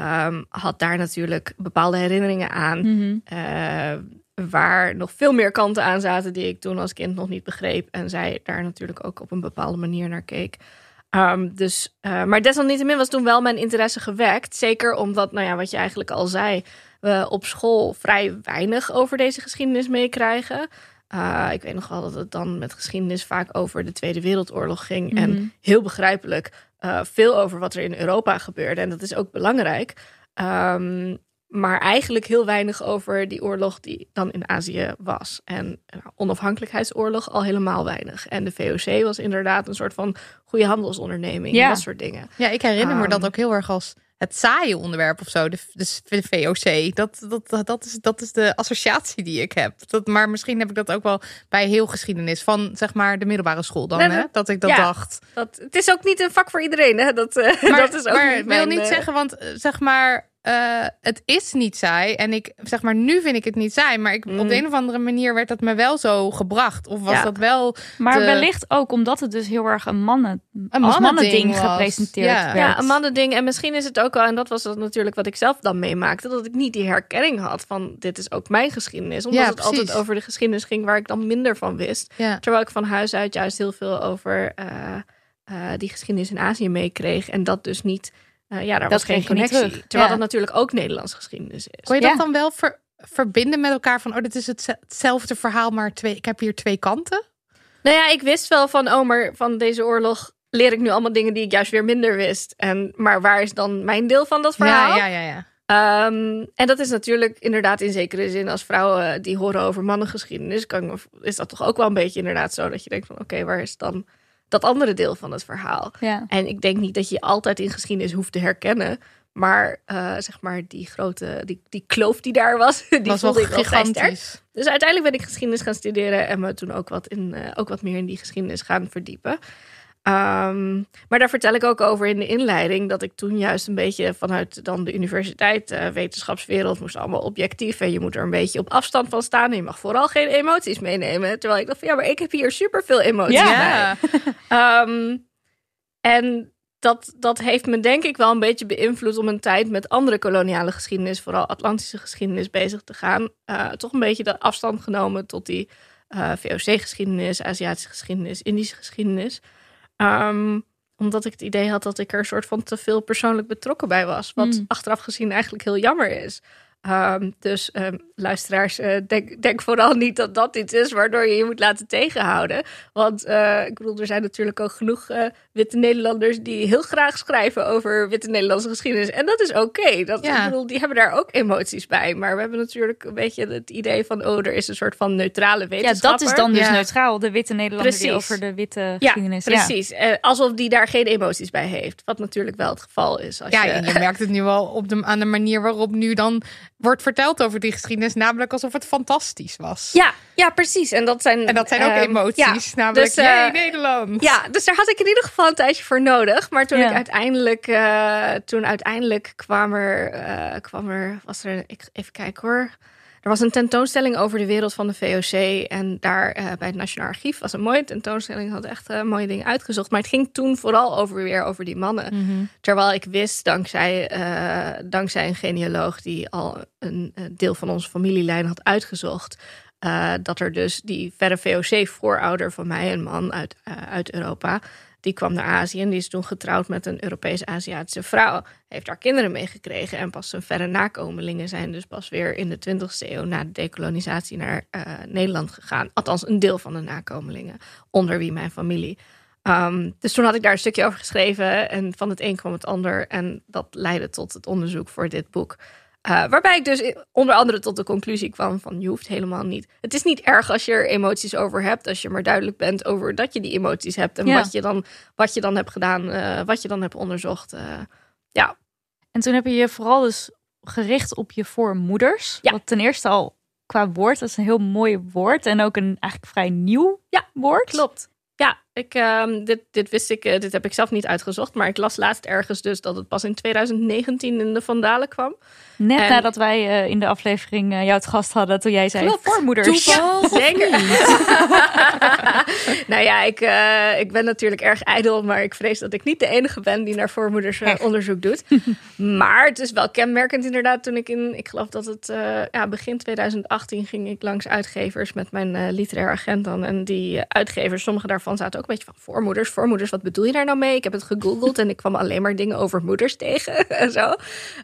um, had daar natuurlijk bepaalde herinneringen aan. Mm -hmm. uh, waar nog veel meer kanten aan zaten die ik toen als kind nog niet begreep. En zij daar natuurlijk ook op een bepaalde manier naar keek. Um, dus, maar desalniettemin was toen wel mijn interesse gewekt. Zeker omdat, nou ja, wat je eigenlijk al zei we op school vrij weinig over deze geschiedenis meekrijgen. Uh, ik weet nog wel dat het dan met geschiedenis vaak over de Tweede Wereldoorlog ging. En mhm. heel begrijpelijk uh, veel over wat er in Europa gebeurde. En dat is ook belangrijk. Um, maar eigenlijk heel weinig over die oorlog die dan in Azië was. En uh, onafhankelijkheidsoorlog al helemaal weinig. En de VOC was inderdaad een soort van goede handelsonderneming. Ja. Dat soort dingen. Ja, ik herinner um, me dat ook heel erg als het saaie onderwerp of zo, de, de, de VOC. Dat, dat, dat, is, dat is de associatie die ik heb. Dat, maar misschien heb ik dat ook wel bij heel geschiedenis van zeg maar de middelbare school dan. hè? Dat ik dat ja, dacht. Dat, het is ook niet een vak voor iedereen. Hè? Dat, uh, maar, dat is ook maar niet wil mijn, niet uh, zeggen, want zeg maar uh, het is niet saai. En ik zeg maar, nu vind ik het niet saai. Maar ik, mm. op de een of andere manier werd dat me wel zo gebracht. Of was ja. dat wel. Maar de... wellicht ook omdat het dus heel erg een mannen, een als mannending gepresenteerd ja. werd. Ja, een mannending. En misschien is het ook wel, en dat was dat natuurlijk wat ik zelf dan meemaakte, dat ik niet die herkenning had van dit is ook mijn geschiedenis. Omdat ja, het altijd over de geschiedenis ging waar ik dan minder van wist. Ja. Terwijl ik van huis uit juist heel veel over uh, uh, die geschiedenis in Azië meekreeg. En dat dus niet. Uh, ja, daar dat was geen connectie. Terwijl ja. dat natuurlijk ook Nederlands geschiedenis is. Kon je dat dan wel ver, verbinden met elkaar? Van, oh, dit is hetzelfde verhaal, maar twee, ik heb hier twee kanten? Nou ja, ik wist wel van, oh, maar van deze oorlog leer ik nu allemaal dingen die ik juist weer minder wist. En, maar waar is dan mijn deel van dat verhaal? Ja, ja, ja. ja. Um, en dat is natuurlijk inderdaad in zekere zin als vrouwen die horen over mannengeschiedenis, kan, is dat toch ook wel een beetje inderdaad zo dat je denkt van oké, okay, waar is dan dat andere deel van het verhaal? Ja. En ik denk niet dat je altijd in geschiedenis hoeft te herkennen. Maar uh, zeg maar die grote, die, die kloof die daar was, die was voelde wel ik wel gigantisch. sterk. Dus uiteindelijk ben ik geschiedenis gaan studeren en me toen ook wat, in, uh, ook wat meer in die geschiedenis gaan verdiepen. Ehm, maar daar vertel ik ook over in de inleiding. Dat ik toen juist een beetje vanuit dan de universiteit, uh, wetenschapswereld, moest allemaal objectief. En je moet er een beetje op afstand van staan. En je mag vooral geen emoties meenemen. Terwijl ik dacht van ja, maar ik heb hier superveel emoties Ja. bij. Ehm, en dat, dat heeft me denk ik wel een beetje beïnvloed om een tijd met andere koloniale geschiedenis, vooral Atlantische geschiedenis, bezig te gaan. Uh, toch een beetje de afstand genomen tot die uh, VOC-geschiedenis, Aziatische geschiedenis, Indische geschiedenis. Um, omdat ik het idee had dat ik er een soort van te veel persoonlijk betrokken bij was. Wat Mm. achteraf gezien eigenlijk heel jammer is. Um, dus um, luisteraars, uh, denk, denk, vooral niet dat dat iets is waardoor je je moet laten tegenhouden. Want uh, ik bedoel, er zijn natuurlijk ook genoeg uh, witte Nederlanders die heel graag schrijven over witte Nederlandse geschiedenis. En dat is oké. Okay. Dat Ja. Ik bedoel, die hebben daar ook emoties bij. Maar we hebben natuurlijk een beetje het idee van, oh, er is een soort van neutrale Ja, wetenschapper. dat is dan dus Ja. neutraal. De witte Nederlander die over de witte Ja, geschiedenis. precies. Eh, alsof die daar geen emoties bij heeft. Wat natuurlijk wel het geval is. Als Ja, je... en je merkt het nu wel op de, aan de manier waarop nu dan wordt verteld over die geschiedenis. Namelijk alsof het fantastisch was. Ja, ja, precies. En dat zijn, En dat zijn ook ehm, emoties. ja. Namelijk, Dus, eh, Nederland. Ja, dus daar had ik in ieder geval een tijdje voor nodig. Maar toen Ja. ik uiteindelijk, eh, toen uiteindelijk kwam er, eh, kwam er, was er, ik, even kijken hoor. Er was een tentoonstelling over de wereld van de VOC. En daar eh, bij het Nationaal Archief was een mooie tentoonstelling. Had echt eh, mooie dingen uitgezocht. Maar het ging toen vooral over weer over die mannen. Mhm. Terwijl ik wist, dankzij, eh, dankzij een genealoog die al een, deel van onze familielijn had uitgezocht, dat er dus die verre VOC-voorouder van mij, een man uit, uit Europa, die kwam naar Azië en die is toen getrouwd met een Europees-Aziatische vrouw. Heeft daar kinderen mee gekregen en pas zijn verre nakomelingen zijn dus pas weer in de 20e eeuw na de dekolonisatie naar eh, Nederland gegaan. Althans, een deel van de nakomelingen, onder wie mijn familie. Um, dus toen had ik daar een stukje over geschreven en van het een kwam het ander. En dat leidde tot het onderzoek voor dit boek. Uh, waarbij ik dus onder andere tot de conclusie kwam van je hoeft helemaal niet. Het is niet erg als je er emoties over hebt, als je maar duidelijk bent over dat je die emoties hebt en Ja. wat, je dan, wat je dan hebt gedaan, uh, wat je dan hebt onderzocht. Uh, ja. En toen heb je je vooral dus gericht op je voormoeders. Ja. Wat ten eerste al qua woord, dat is een heel mooi woord en ook een eigenlijk vrij nieuw Ja, woord. Klopt. Ja, ik, um, dit, dit wist ik, uh, dit heb ik zelf niet uitgezocht, maar ik las laatst ergens dus dat het pas in 2019 in de Vandalen kwam. Net En- nadat wij uh, in de aflevering uh, jou het gast hadden, toen jij zei Klopt. voormoeders. Toeval? Zeker. nou ja, ik, ik ben natuurlijk erg ijdel, maar ik vrees dat ik niet de enige ben die naar voormoeders onderzoek doet. maar het is wel kenmerkend inderdaad. Toen ik in, ik geloof dat het ja, begin 2018 ging ik langs uitgevers met mijn literair agent dan. En die uitgevers, sommige daarvan zaten ook een beetje van voormoeders. Voormoeders, wat bedoel je daar nou mee? Ik heb het gegoogeld en ik kwam alleen maar dingen over moeders tegen en zo.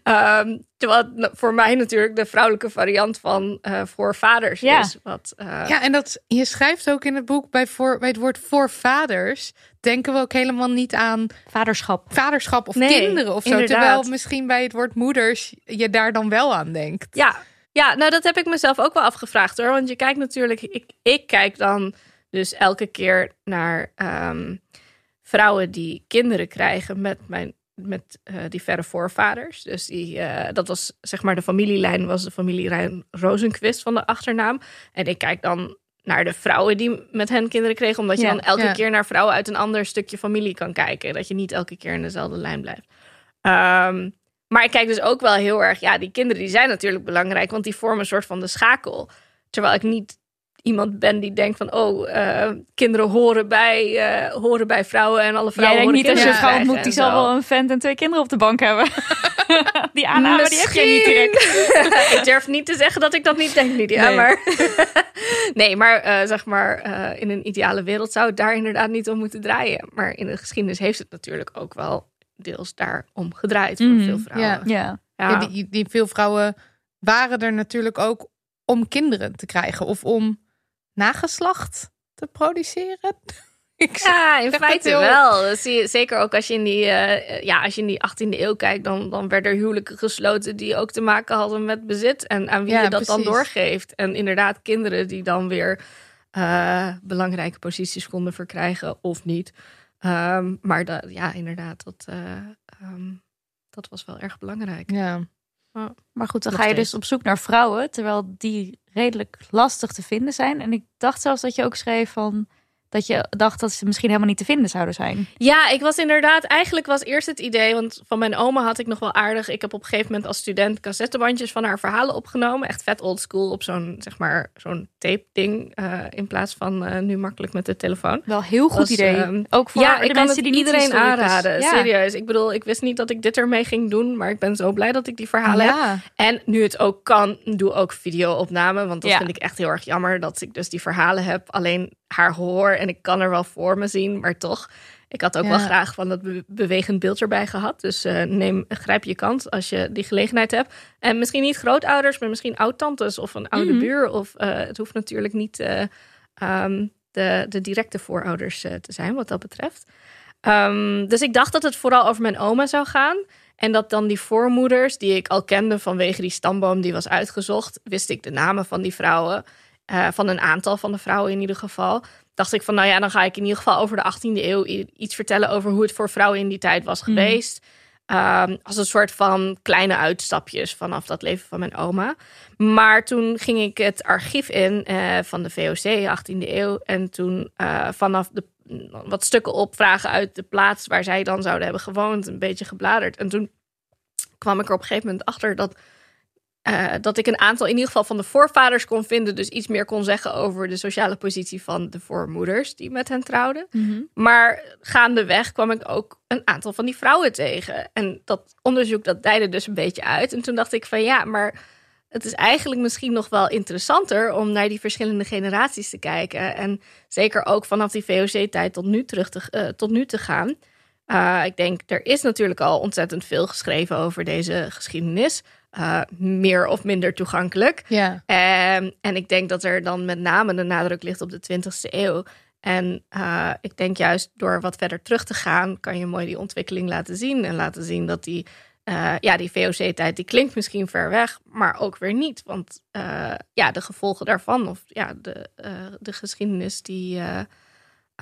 Um, terwijl voor mij natuurlijk de vrouwelijke variant van uh, voorvaders Ja. is. Wat, uh, Ja, en dat, je schrijft ook in het boek bij, voor, bij het woord voorvaders. Denken we ook helemaal niet aan Vaderschap. vaderschap of Nee, kinderen of zo. inderdaad. Terwijl misschien bij het woord moeders je daar dan wel aan denkt. Ja, ja, nou dat heb ik mezelf ook wel afgevraagd hoor. Want je kijkt natuurlijk, ik, ik kijk dan dus elke keer naar ehm, vrouwen die kinderen krijgen met mijn met uh, die verre voorvaders. Dus die, uh, dat was zeg maar de familielijn, was de familielijn Rozenquist van de achternaam. En ik kijk dan naar de vrouwen die met hen kinderen kregen, omdat je Ja, dan elke ja. keer naar vrouwen uit een ander stukje familie kan kijken. Dat je niet elke keer in dezelfde lijn blijft. Um, maar ik kijk dus ook wel heel erg, ja, die kinderen die zijn natuurlijk belangrijk, want die vormen een soort van de schakel. Terwijl ik niet iemand ben die denkt van, oh, uh, kinderen horen bij, uh, horen bij vrouwen en alle Jij vrouwen denkt horen niet als je een vrouw ontmoet, die zal wel een vent en twee kinderen op de bank hebben. die aanname, die heb je niet direct. ik durf niet te zeggen dat ik dat niet denk, Lydia. Nee. Maar nee, maar uh, zeg maar, uh, in een ideale wereld zou het daar inderdaad niet om moeten draaien. Maar in de geschiedenis heeft het natuurlijk ook wel deels daarom gedraaid voor Mhm, veel vrouwen. ja. Ja. Ja. Ja, die, die veel vrouwen waren er natuurlijk ook om kinderen te krijgen of om nageslacht te produceren. Ik Ja, in feite wel. Dat zie je, zeker ook als je in die, eh, ja, als je in die 18e eeuw kijkt, dan, dan werden er huwelijken gesloten die ook te maken hadden met bezit en aan wie Ja, je dat dan doorgeeft. En inderdaad, kinderen die dan weer eh, belangrijke posities konden verkrijgen of niet. Ehm, maar dat, ja, inderdaad, dat, eh, ehm, dat was wel erg belangrijk. Ja. Maar goed, dan Nog ga je steeds. dus op zoek naar vrouwen, terwijl die redelijk lastig te vinden zijn. En ik dacht zelfs dat je ook schreef van dat je dacht dat ze misschien helemaal niet te vinden zouden zijn. Ja, ik was inderdaad, eigenlijk was eerst het idee, want van mijn oma had ik nog wel aardig. Ik heb op een gegeven moment als student cassettebandjes van haar verhalen opgenomen. Echt vet old school op zo'n, zeg maar, zo'n tape ding. eh, in plaats van eh, nu makkelijk met de telefoon. Wel heel goed Was, idee. ehm, Ook voor ja, de ik kan mensen die niet iedereen aanraden. Ja. Serieus. Ik bedoel, ik wist niet dat ik dit ermee ging doen, maar ik ben zo blij dat ik die verhalen heb. En nu het ook kan, doe ook video-opname. Want dat vind ik echt heel erg jammer dat ik dus die verhalen heb. Alleen haar hoor en ik kan er wel voor me zien, maar toch. Ik had ook Ja. wel graag van dat be- bewegend beeld erbij gehad. Dus eh, neem, grijp je kans als je die gelegenheid hebt. En misschien niet grootouders, maar misschien oud-tantes of een oude Mhm. buur. Of eh, het hoeft natuurlijk niet eh, ehm, de, de directe voorouders te zijn, wat dat betreft. Ehm, dus ik dacht dat het vooral over mijn oma zou gaan. En dat dan die voormoeders, die ik al kende vanwege die stamboom die was uitgezocht, wist ik de namen van die vrouwen. Eh, van een aantal van de vrouwen in ieder geval. Dacht ik van, nou ja, dan ga ik in ieder geval over de 18e eeuw iets vertellen over hoe het voor vrouwen in die tijd was Mhm. geweest. Ehm, als een soort van kleine uitstapjes vanaf dat leven van mijn oma. Maar toen ging ik het archief in eh, van de VOC, 18e eeuw. En toen eh, vanaf de, wat stukken opvragen uit de plaats waar zij dan zouden hebben gewoond, een beetje gebladerd. En toen kwam ik er op een gegeven moment achter dat, eh, dat ik een aantal in ieder geval van de voorvaders kon vinden. Dus iets meer kon zeggen over de sociale positie van de voormoeders die met hen trouwden. Mhm. Maar gaandeweg kwam ik ook een aantal van die vrouwen tegen. En dat onderzoek dat dijde dus een beetje uit. En toen dacht ik van ja, maar het is eigenlijk misschien nog wel interessanter om naar die verschillende generaties te kijken. En zeker ook vanaf die VOC-tijd tot nu terug te, eh, tot nu te gaan. Uh, ik denk, er is natuurlijk al ontzettend veel geschreven over deze geschiedenis. Uh, meer of minder toegankelijk. Ja. Um, en ik denk dat er dan met name de nadruk ligt op de 20e eeuw. En uh, ik denk juist door wat verder terug te gaan, kan je mooi die ontwikkeling laten zien. En laten zien dat die, uh, ja, die VOC-tijd, die klinkt misschien ver weg, maar ook weer niet. Want ja, de gevolgen daarvan, of ja, de, de geschiedenis, die,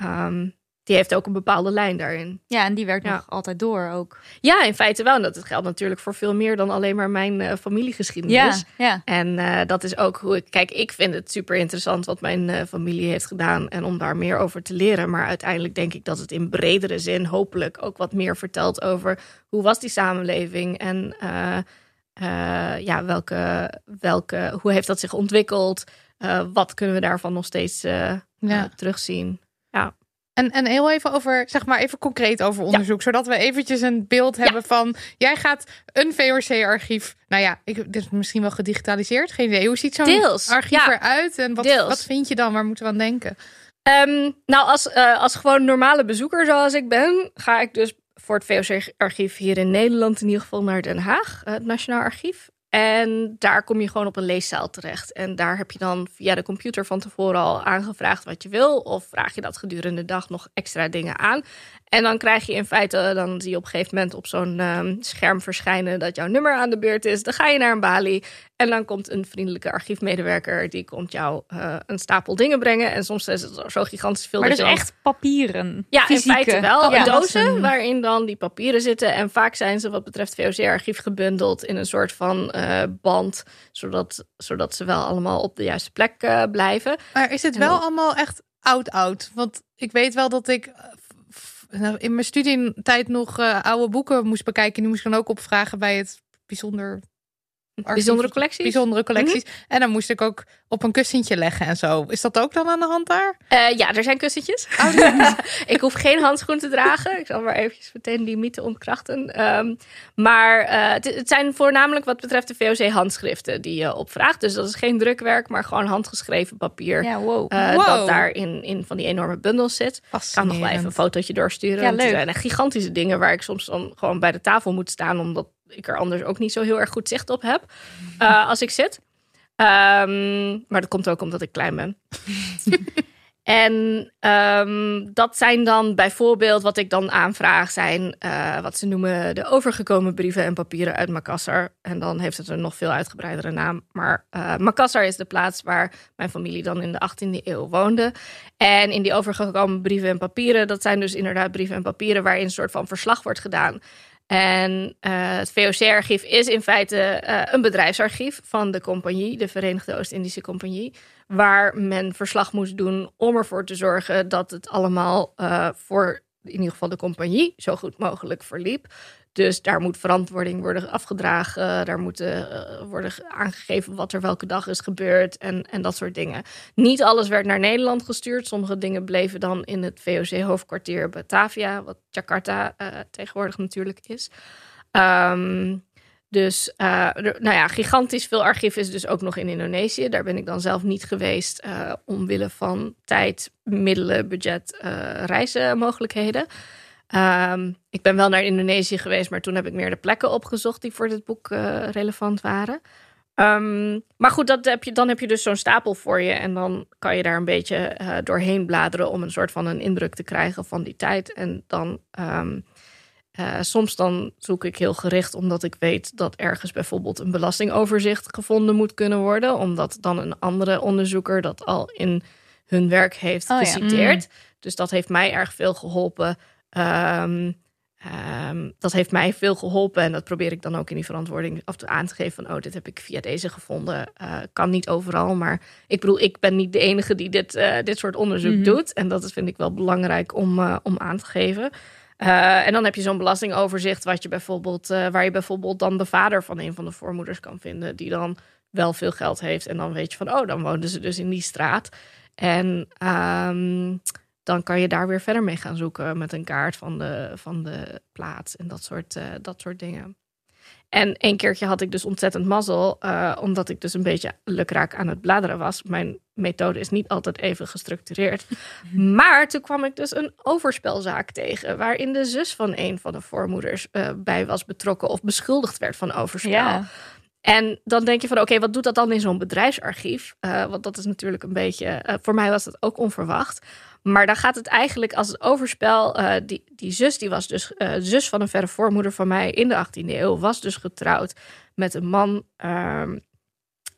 um, die heeft ook een bepaalde lijn daarin. Ja, en die werkt ja. nog altijd door ook. Ja, in feite wel. En dat geldt natuurlijk voor veel meer dan alleen maar mijn uh, familiegeschiedenis. Ja, ja. En uh, dat is ook hoe ik... Kijk, ik vind het super interessant wat mijn uh, familie heeft gedaan... en om daar meer over te leren. Maar uiteindelijk denk ik dat het in bredere zin... hopelijk ook wat meer vertelt over... hoe was die samenleving en... ja, welke, welke, hoe heeft dat zich ontwikkeld? wat kunnen we daarvan nog steeds ja. terugzien? Ja. En, en heel even over, zeg maar even concreet over onderzoek. Ja. Zodat we eventjes een beeld hebben ja. van... Jij gaat een VOC-archief... Nou ja, ik, dit is misschien wel gedigitaliseerd. Geen idee. Hoe ziet zo'n archief ja. eruit? En wat, wat vind je dan? Waar moeten we aan denken? Um, nou, als, uh, als gewoon normale bezoeker zoals ik ben... ga ik dus voor het VOC-archief hier in Nederland... in ieder geval naar Den Haag, het Nationaal Archief. En daar kom je gewoon op een leeszaal terecht. En daar heb je dan via de computer van tevoren al aangevraagd wat je wil. Of vraag je dat gedurende de dag nog extra dingen aan. En dan krijg je in feite, dan zie je op een gegeven moment op zo'n um, scherm verschijnen dat jouw nummer aan de beurt is. Dan ga je naar een balie en dan komt een vriendelijke archiefmedewerker. Die komt jou uh, een stapel dingen brengen. En soms is het zo gigantisch veel. Maar dat dus echt papieren? Ja, fysieke. in feite wel. Ja, dozen een... waarin dan die papieren zitten. En vaak zijn ze wat betreft VOC-archief gebundeld in een soort van uh, band. Zodat, zodat ze wel allemaal op de juiste plek uh, blijven. Maar is het wel dan... allemaal echt oud-oud? Want ik weet wel dat ik in mijn studietijd nog uh, oude boeken moest bekijken. Die moest ik dan ook opvragen bij het bijzonder. Bijzondere collecties? Bijzondere collecties. Mm -hmm. En dan moest ik ook op een kussentje leggen en zo. Is dat ook dan aan de hand daar? Uh, ja, er zijn kussentjes. Oh, ik hoef geen handschoen te dragen. Ik zal maar eventjes meteen die mythe ontkrachten. Um, maar uh, het, het, zijn voornamelijk wat betreft de VOC handschriften die je opvraagt. Dus dat is geen drukwerk, maar gewoon handgeschreven papier. Ja, wow. Uh, wow. Dat daar in, in van die enorme bundels zit. Ik kan nog wel even een fotootje doorsturen. Ja, leuk. Het zijn echt gigantische dingen waar ik soms dan gewoon bij de tafel moet staan. Omdat ik er anders ook niet zo heel erg goed zicht op heb uh, als ik zit. Um, maar dat komt ook omdat ik klein ben. en um, dat zijn dan bijvoorbeeld wat ik dan aanvraag, zijn uh, wat ze noemen de overgekomen brieven en papieren uit Makassar. En dan heeft het een nog veel uitgebreidere naam. Maar uh, Makassar is de plaats waar mijn familie dan in de 18e eeuw woonde. En in die overgekomen brieven en papieren, dat zijn dus inderdaad brieven en papieren waarin een soort van verslag wordt gedaan. En uh, het VOC-archief is in feite uh, een bedrijfsarchief van de compagnie, de Verenigde Oost-Indische Compagnie. waar men verslag moest doen om ervoor te zorgen dat het allemaal uh, voor in ieder geval de compagnie zo goed mogelijk verliep. Dus daar moet verantwoording worden afgedragen. Daar moet uh, worden aangegeven wat er welke dag is gebeurd en, en dat soort dingen. Niet alles werd naar Nederland gestuurd. Sommige dingen bleven dan in het VOC-hoofdkwartier Batavia, wat Jakarta uh, tegenwoordig natuurlijk is. Um, dus uh, nou ja, gigantisch veel archief is dus ook nog in Indonesië. Daar ben ik dan zelf niet geweest omwille van tijd, middelen, budget, uh, reizenmogelijkheden. Um, ik ben wel naar Indonesië geweest, maar toen heb ik meer de plekken opgezocht die voor dit boek relevant waren. Um, maar goed, dat heb je, dan heb je dus zo'n stapel voor je. En dan kan je daar een beetje doorheen bladeren om een soort van een indruk te krijgen van die tijd. En dan um, uh, soms dan zoek ik heel gericht omdat ik weet dat ergens bijvoorbeeld een belastingoverzicht gevonden moet kunnen worden. Omdat dan een andere onderzoeker dat al in hun werk heeft oh, geciteerd. Ja. Mm. Dus dat heeft mij erg veel geholpen. Um, um, dat heeft mij veel geholpen en dat probeer ik dan ook in die verantwoording af te aan te geven van oh, dit heb ik via deze gevonden. Uh, kan niet overal, maar ik bedoel, ik ben niet de enige die dit, uh, dit soort onderzoek mm -hmm. doet. En dat vind ik wel belangrijk om, uh, om aan te geven. En dan heb je zo'n belastingoverzicht wat je bijvoorbeeld, waar je bijvoorbeeld dan de vader van een van de voormoeders kan vinden, die dan wel veel geld heeft. En dan weet je van, oh, dan woonden ze dus in die straat. En um, dan kan je daar weer verder mee gaan zoeken met een kaart van de, van de plaats en dat soort, uh, dat soort dingen. En een keertje had ik dus ontzettend mazzel, uh, omdat ik dus een beetje lukraak aan het bladeren was. Mijn methode is niet altijd even gestructureerd. Maar toen kwam ik dus een overspelzaak tegen, waarin de zus van een van de voormoeders uh, bij was betrokken of beschuldigd werd van overspel. Ja. En dan denk je van, oké, okay, wat doet dat dan in zo'n bedrijfsarchief? Uh, want dat is natuurlijk een beetje, voor mij was dat ook onverwacht. Maar dan gaat het eigenlijk als het overspel. Uh, die, die zus, die was dus zus van een verre voormoeder van mij in de 18e eeuw, was dus getrouwd met een man ehm,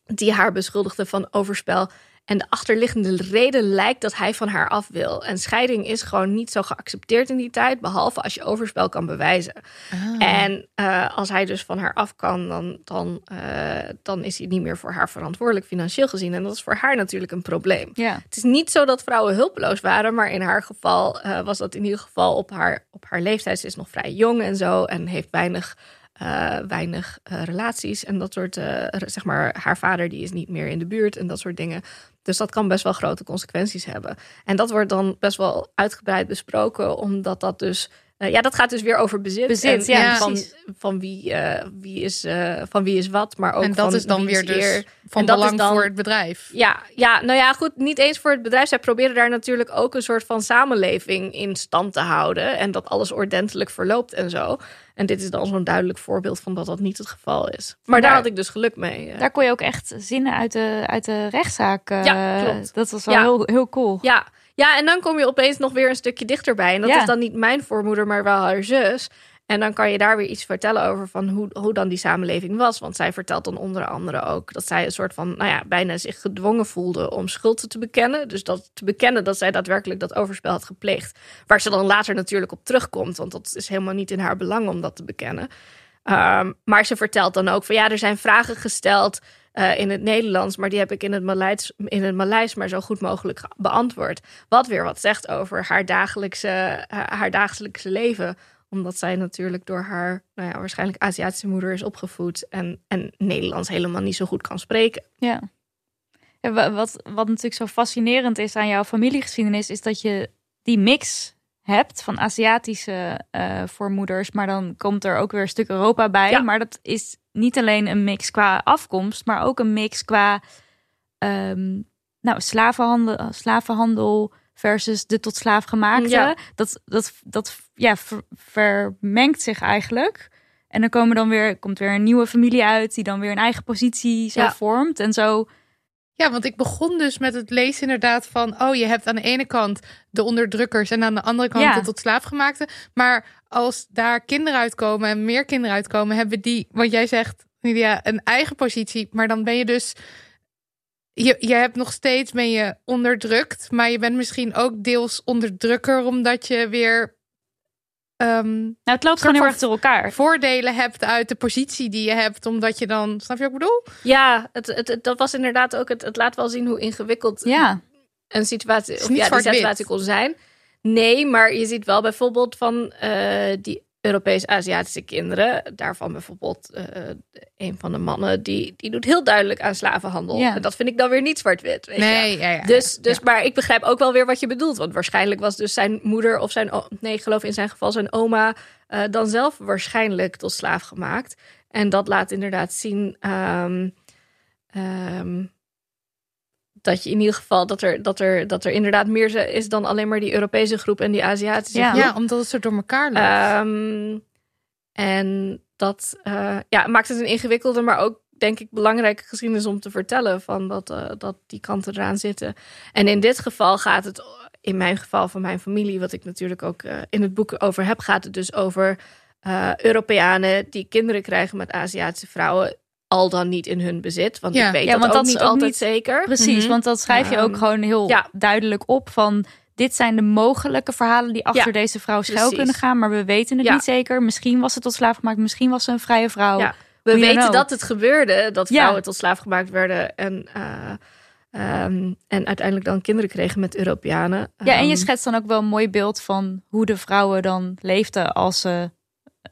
die haar beschuldigde van overspel. En de achterliggende reden lijkt dat hij van haar af wil. En scheiding is gewoon niet zo geaccepteerd in die tijd, behalve als je overspel kan bewijzen. Ah. En uh, als hij dus van haar af kan, dan, dan, uh, dan is hij niet meer voor haar verantwoordelijk financieel gezien. En dat is voor haar natuurlijk een probleem. Ja. Het is niet zo dat vrouwen hulpeloos waren, maar in haar geval uh, was dat in ieder geval op haar, op haar leeftijd. Ze is nog vrij jong en zo en heeft weinig uh, weinig uh, relaties en dat soort, uh, zeg maar, haar vader die is niet meer in de buurt en dat soort dingen. Dus dat kan best wel grote consequenties hebben. En dat wordt dan best wel uitgebreid besproken, omdat dat dus uh, ja, dat gaat dus weer over bezit. Bezit, en, ja. Van, van, wie, uh, wie is, uh, van wie is wat, maar ook En dat van is dan weer dus eer. van belang dan, voor het bedrijf. Ja, ja, nou ja, goed, niet eens voor het bedrijf. Zij proberen daar natuurlijk ook een soort van samenleving in stand te houden. En dat alles ordentelijk verloopt en zo. En dit is dan zo'n duidelijk voorbeeld van dat dat niet het geval is. Maar, maar daar, daar, had ik dus geluk mee. Daar kon je ook echt zinnen uit de, uit de rechtszaak. ja, klopt. Dat was wel ja. heel, heel cool. Ja, ja, en dan kom je opeens nog weer een stukje dichterbij. En dat ja. is dan niet mijn voormoeder, maar wel haar zus. En dan kan je daar weer iets vertellen over van hoe, hoe dan die samenleving was. Want zij vertelt dan onder andere ook dat zij een soort van, nou ja, bijna zich gedwongen voelde om schulden te bekennen. Dus dat te bekennen dat zij daadwerkelijk dat overspel had gepleegd. Waar ze dan later natuurlijk op terugkomt, want dat is helemaal niet in haar belang om dat te bekennen. Um, maar ze vertelt dan ook van ja, er zijn vragen gesteld uh, in het Nederlands, maar die heb ik in het, Maleis, in het Maleis maar zo goed mogelijk beantwoord. Wat weer wat zegt over haar dagelijkse, haar dagelijkse leven omdat zij natuurlijk door haar nou ja, waarschijnlijk Aziatische moeder is opgevoed en, en Nederlands helemaal niet zo goed kan spreken. Ja. En wat, wat natuurlijk zo fascinerend is aan jouw familiegeschiedenis, is dat je die mix hebt van Aziatische uh, voormoeders, maar dan komt er ook weer een stuk Europa bij. Ja. Maar dat is niet alleen een mix qua afkomst, maar ook een mix qua um, nou, slavenhandel, slavenhandel versus de tot slaaf gemaakte. Ja. Dat, dat, dat ja, ver, vermengt zich eigenlijk. En dan komen dan weer, komt weer een nieuwe familie uit die dan weer een eigen positie zo Ja. vormt. En zo Ja, want ik begon dus met het lezen inderdaad van... oh, je hebt aan de ene kant de onderdrukkers... en aan de andere kant Ja. de tot slaafgemaakte. Maar als daar kinderen uitkomen en meer kinderen uitkomen... hebben die, wat jij zegt, Lydia, een eigen positie. Maar dan ben je dus... Je, je hebt nog steeds, ben je onderdrukt... maar je bent misschien ook deels onderdrukker... omdat je weer ehm, Nou, het loopt gewoon heel erg door elkaar. voordelen hebt uit de positie die je hebt, omdat je dan, snap je wat ik bedoel? Ja, het, het, het- dat was inderdaad ook. Het, het laat wel zien hoe ingewikkeld Ja, een situatie, of ja, die zwart-wit. situatie kon zijn. Nee, maar je ziet wel bijvoorbeeld van eh, die Europees-Aziatische kinderen. Daarvan bijvoorbeeld eh, een van de mannen, die, die doet heel duidelijk aan slavenhandel. Ja. En dat vind ik dan weer niet zwart-wit. Nee, ja, ja. Dus, dus maar ik begrijp ook wel weer wat je bedoelt. Want waarschijnlijk was dus zijn moeder of zijn... Nee, ik geloof in zijn geval zijn oma... eh, dan zelf waarschijnlijk tot slaaf gemaakt. En dat laat inderdaad zien... ehm, ehm, dat je in ieder geval... Dat er, dat, er, dat er inderdaad meer is dan alleen maar die Europese groep... en die Aziatische Ja. groep. Ja, omdat het zo door elkaar loopt. Ehm, en dat eh, ja, maakt het een ingewikkelde, maar ook denk ik belangrijke geschiedenis om te vertellen van dat, eh, dat die kanten eraan zitten. En in dit geval gaat het, in mijn geval van mijn familie, wat ik natuurlijk ook eh, in het boek over heb, gaat het dus over eh, Europeanen die kinderen krijgen met Aziatische vrouwen, al dan niet in hun bezit. Want Ja. ik weet Ja, dat want ook dat is niet ook altijd niet- zeker. precies. Mhm. Want dat schrijf je ook gewoon heel ja. duidelijk op van... Dit zijn de mogelijke verhalen die achter Ja, deze vrouw schuil precies. kunnen gaan. Maar we weten het Ja. niet zeker. Misschien was ze tot slaaf gemaakt. Misschien was ze een vrije vrouw. Ja. We We weten dat het gebeurde, dat Ja. vrouwen tot slaaf gemaakt werden en, eh, ehm, en uiteindelijk dan kinderen kregen met Europeanen. Ja, en je Ehm, schetst dan ook wel een mooi beeld van hoe de vrouwen dan leefden als ze,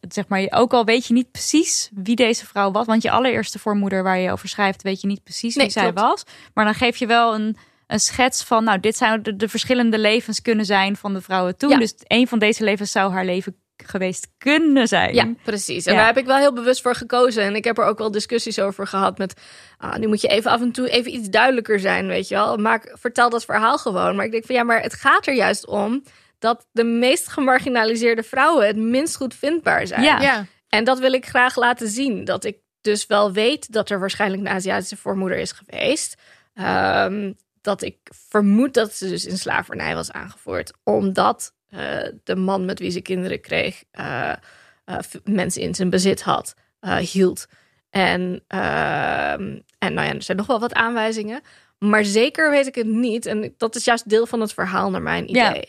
zeg maar, ook al weet je niet precies wie deze vrouw was, want je allereerste voormoeder waar je over schrijft, weet je niet precies wie Nee, zij klopt. was, maar dan geef je wel een, een schets van, nou, dit zouden de, de verschillende levens kunnen zijn van de vrouwen toen. Ja. Dus een van deze levens zou haar leven geweest kunnen zijn. Ja, precies. En Ja. daar heb ik wel heel bewust voor gekozen. En ik heb er ook wel discussies over gehad met... Ah, nu moet je even af en toe even iets duidelijker zijn, weet je wel. Maak, vertel dat verhaal gewoon. Maar ik denk van ja, maar het gaat er juist om... dat de meest gemarginaliseerde vrouwen het minst goed vindbaar zijn. Ja. ja. En dat wil ik graag laten zien. Dat ik dus wel weet dat er waarschijnlijk een Aziatische voormoeder is geweest. Ehm, dat ik vermoed dat ze dus in slavernij was aangevoerd. Omdat eh, de man met wie ze kinderen kreeg... eh, eh, mensen in zijn bezit had, eh, hield. En, ehm, en nou ja, er zijn nog wel wat aanwijzingen. Maar zeker weet ik het niet. En dat is juist deel van het verhaal naar mijn Ja.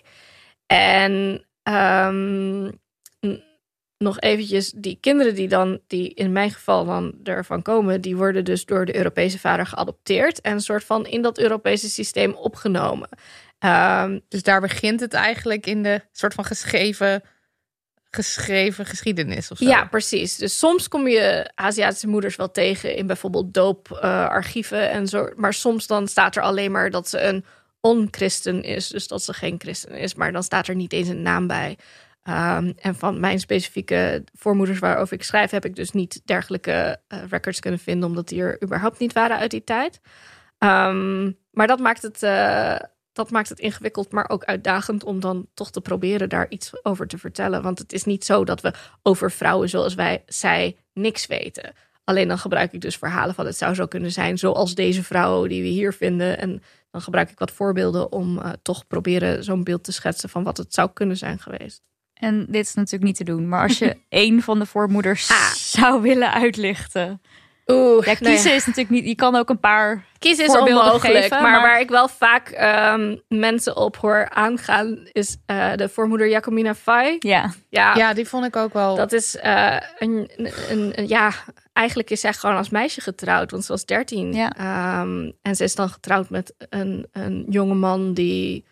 En ehm, nog eventjes, die kinderen die dan, die in mijn geval dan ervan komen, die worden dus door de Europese vader geadopteerd en een soort van in dat Europese systeem opgenomen. Ehm, Dus daar begint het eigenlijk in de soort van geschreven, geschreven geschiedenis of zo. Ja, precies. Dus soms kom je Aziatische moeders wel tegen in bijvoorbeeld dooparchieven en zo. Maar soms dan staat er alleen maar dat ze een on-christen is. Dus dat ze geen christen is. Maar dan staat er niet eens een naam bij. Ehm, en van mijn specifieke voormoeders waarover ik schrijf, heb ik dus niet dergelijke eh, records kunnen vinden, omdat die er überhaupt niet waren uit die tijd. Ehm, maar dat maakt het. eh, dat maakt het ingewikkeld, maar ook uitdagend om dan toch te proberen daar iets over te vertellen. Want het is niet zo dat we over vrouwen zoals wij, zij, niks weten. Alleen dan gebruik ik dus verhalen van het zou zo kunnen zijn, zoals deze vrouw die we hier vinden. En dan gebruik ik wat voorbeelden om eh, toch proberen zo'n beeld te schetsen van wat het zou kunnen zijn geweest. En dit is natuurlijk niet te doen. Maar als je één van de voormoeders Ah. zou willen uitlichten. Oeh, Ja, kiezen is natuurlijk niet. Je kan ook een paar. Kiezen is voorbeelden onmogelijk. geven, maar, maar- waar ik wel vaak ehm, mensen op hoor aangaan, is eh, de voormoeder Jacomina Fai. Ja, Ja, Ja, die vond ik ook wel. dat is eh, een, een, een- Ja, eigenlijk is zij gewoon als meisje getrouwd, want ze was 13. Ja. Ehm, en ze is dan getrouwd met een, een jonge man die.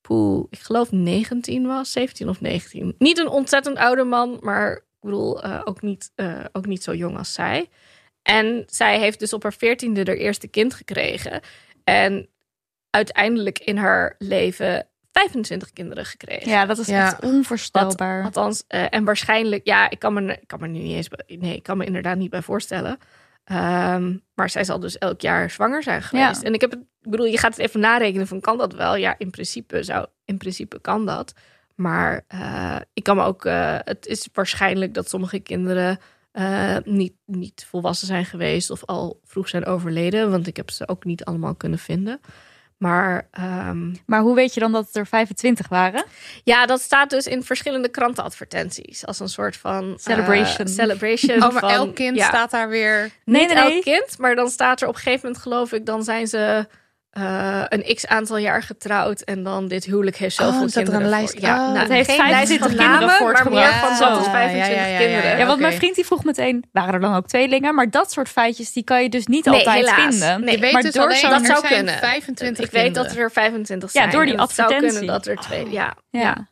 Poeh, ik geloof 19 was, 17 of 19. Niet een ontzettend oude man, maar ik bedoel eh, ook, niet, eh, ook niet zo jong als zij. En zij heeft dus op haar veertiende haar eerste kind gekregen. En uiteindelijk in haar leven 25 kinderen gekregen. ja dat is Ja. echt onvoorstelbaar. Althans, eh, en waarschijnlijk, ja, ik kan me, ik kan me nu niet eens, nee, ik kan me inderdaad niet bij voorstellen. Ehm, maar zij zal dus elk jaar zwanger zijn geweest. Ja. En ik heb het, ik bedoel, je gaat het even narekenen van kan dat wel? Ja, in principe zou, in principe kan dat. Maar eh, ik kan me ook, eh, het is waarschijnlijk dat sommige kinderen eh, niet, niet volwassen zijn geweest of al vroeg zijn overleden, want ik heb ze ook niet allemaal kunnen vinden. Maar ehm, Maar hoe weet je dan dat het er 25 waren? ja, dat staat dus in verschillende krantenadvertenties. Als een soort van... Celebration. eh, celebration. oh, maar van- elk kind ja, staat daar weer. Niet Nee, nee, nee. elk kind, maar dan staat er op een gegeven moment geloof ik... dan zijn ze eh, een x aantal jaar getrouwd en dan dit huwelijk heeft zoveel Oh, dat er een kinderen. lijst- voor. Ja, oh, nou, het heeft geen 25 lijst van kinderen namen, voortgebracht. Maar meer van Zo. dat is Ja, 25 ja, ja, ja, kinderen. ja. Ja, want mijn vriend die vroeg meteen, waren er dan ook tweelingen? Maar dat soort feitjes, die kan je dus niet Nee, altijd helaas. vinden. Nee. Je weet maar dus door alleen, dat er zou zijn kunnen. 25 Ik weet dat kinderen. er 25 Ja, zijn. door die en het zou advertentie. kunnen dat er twee... Ja, Ja.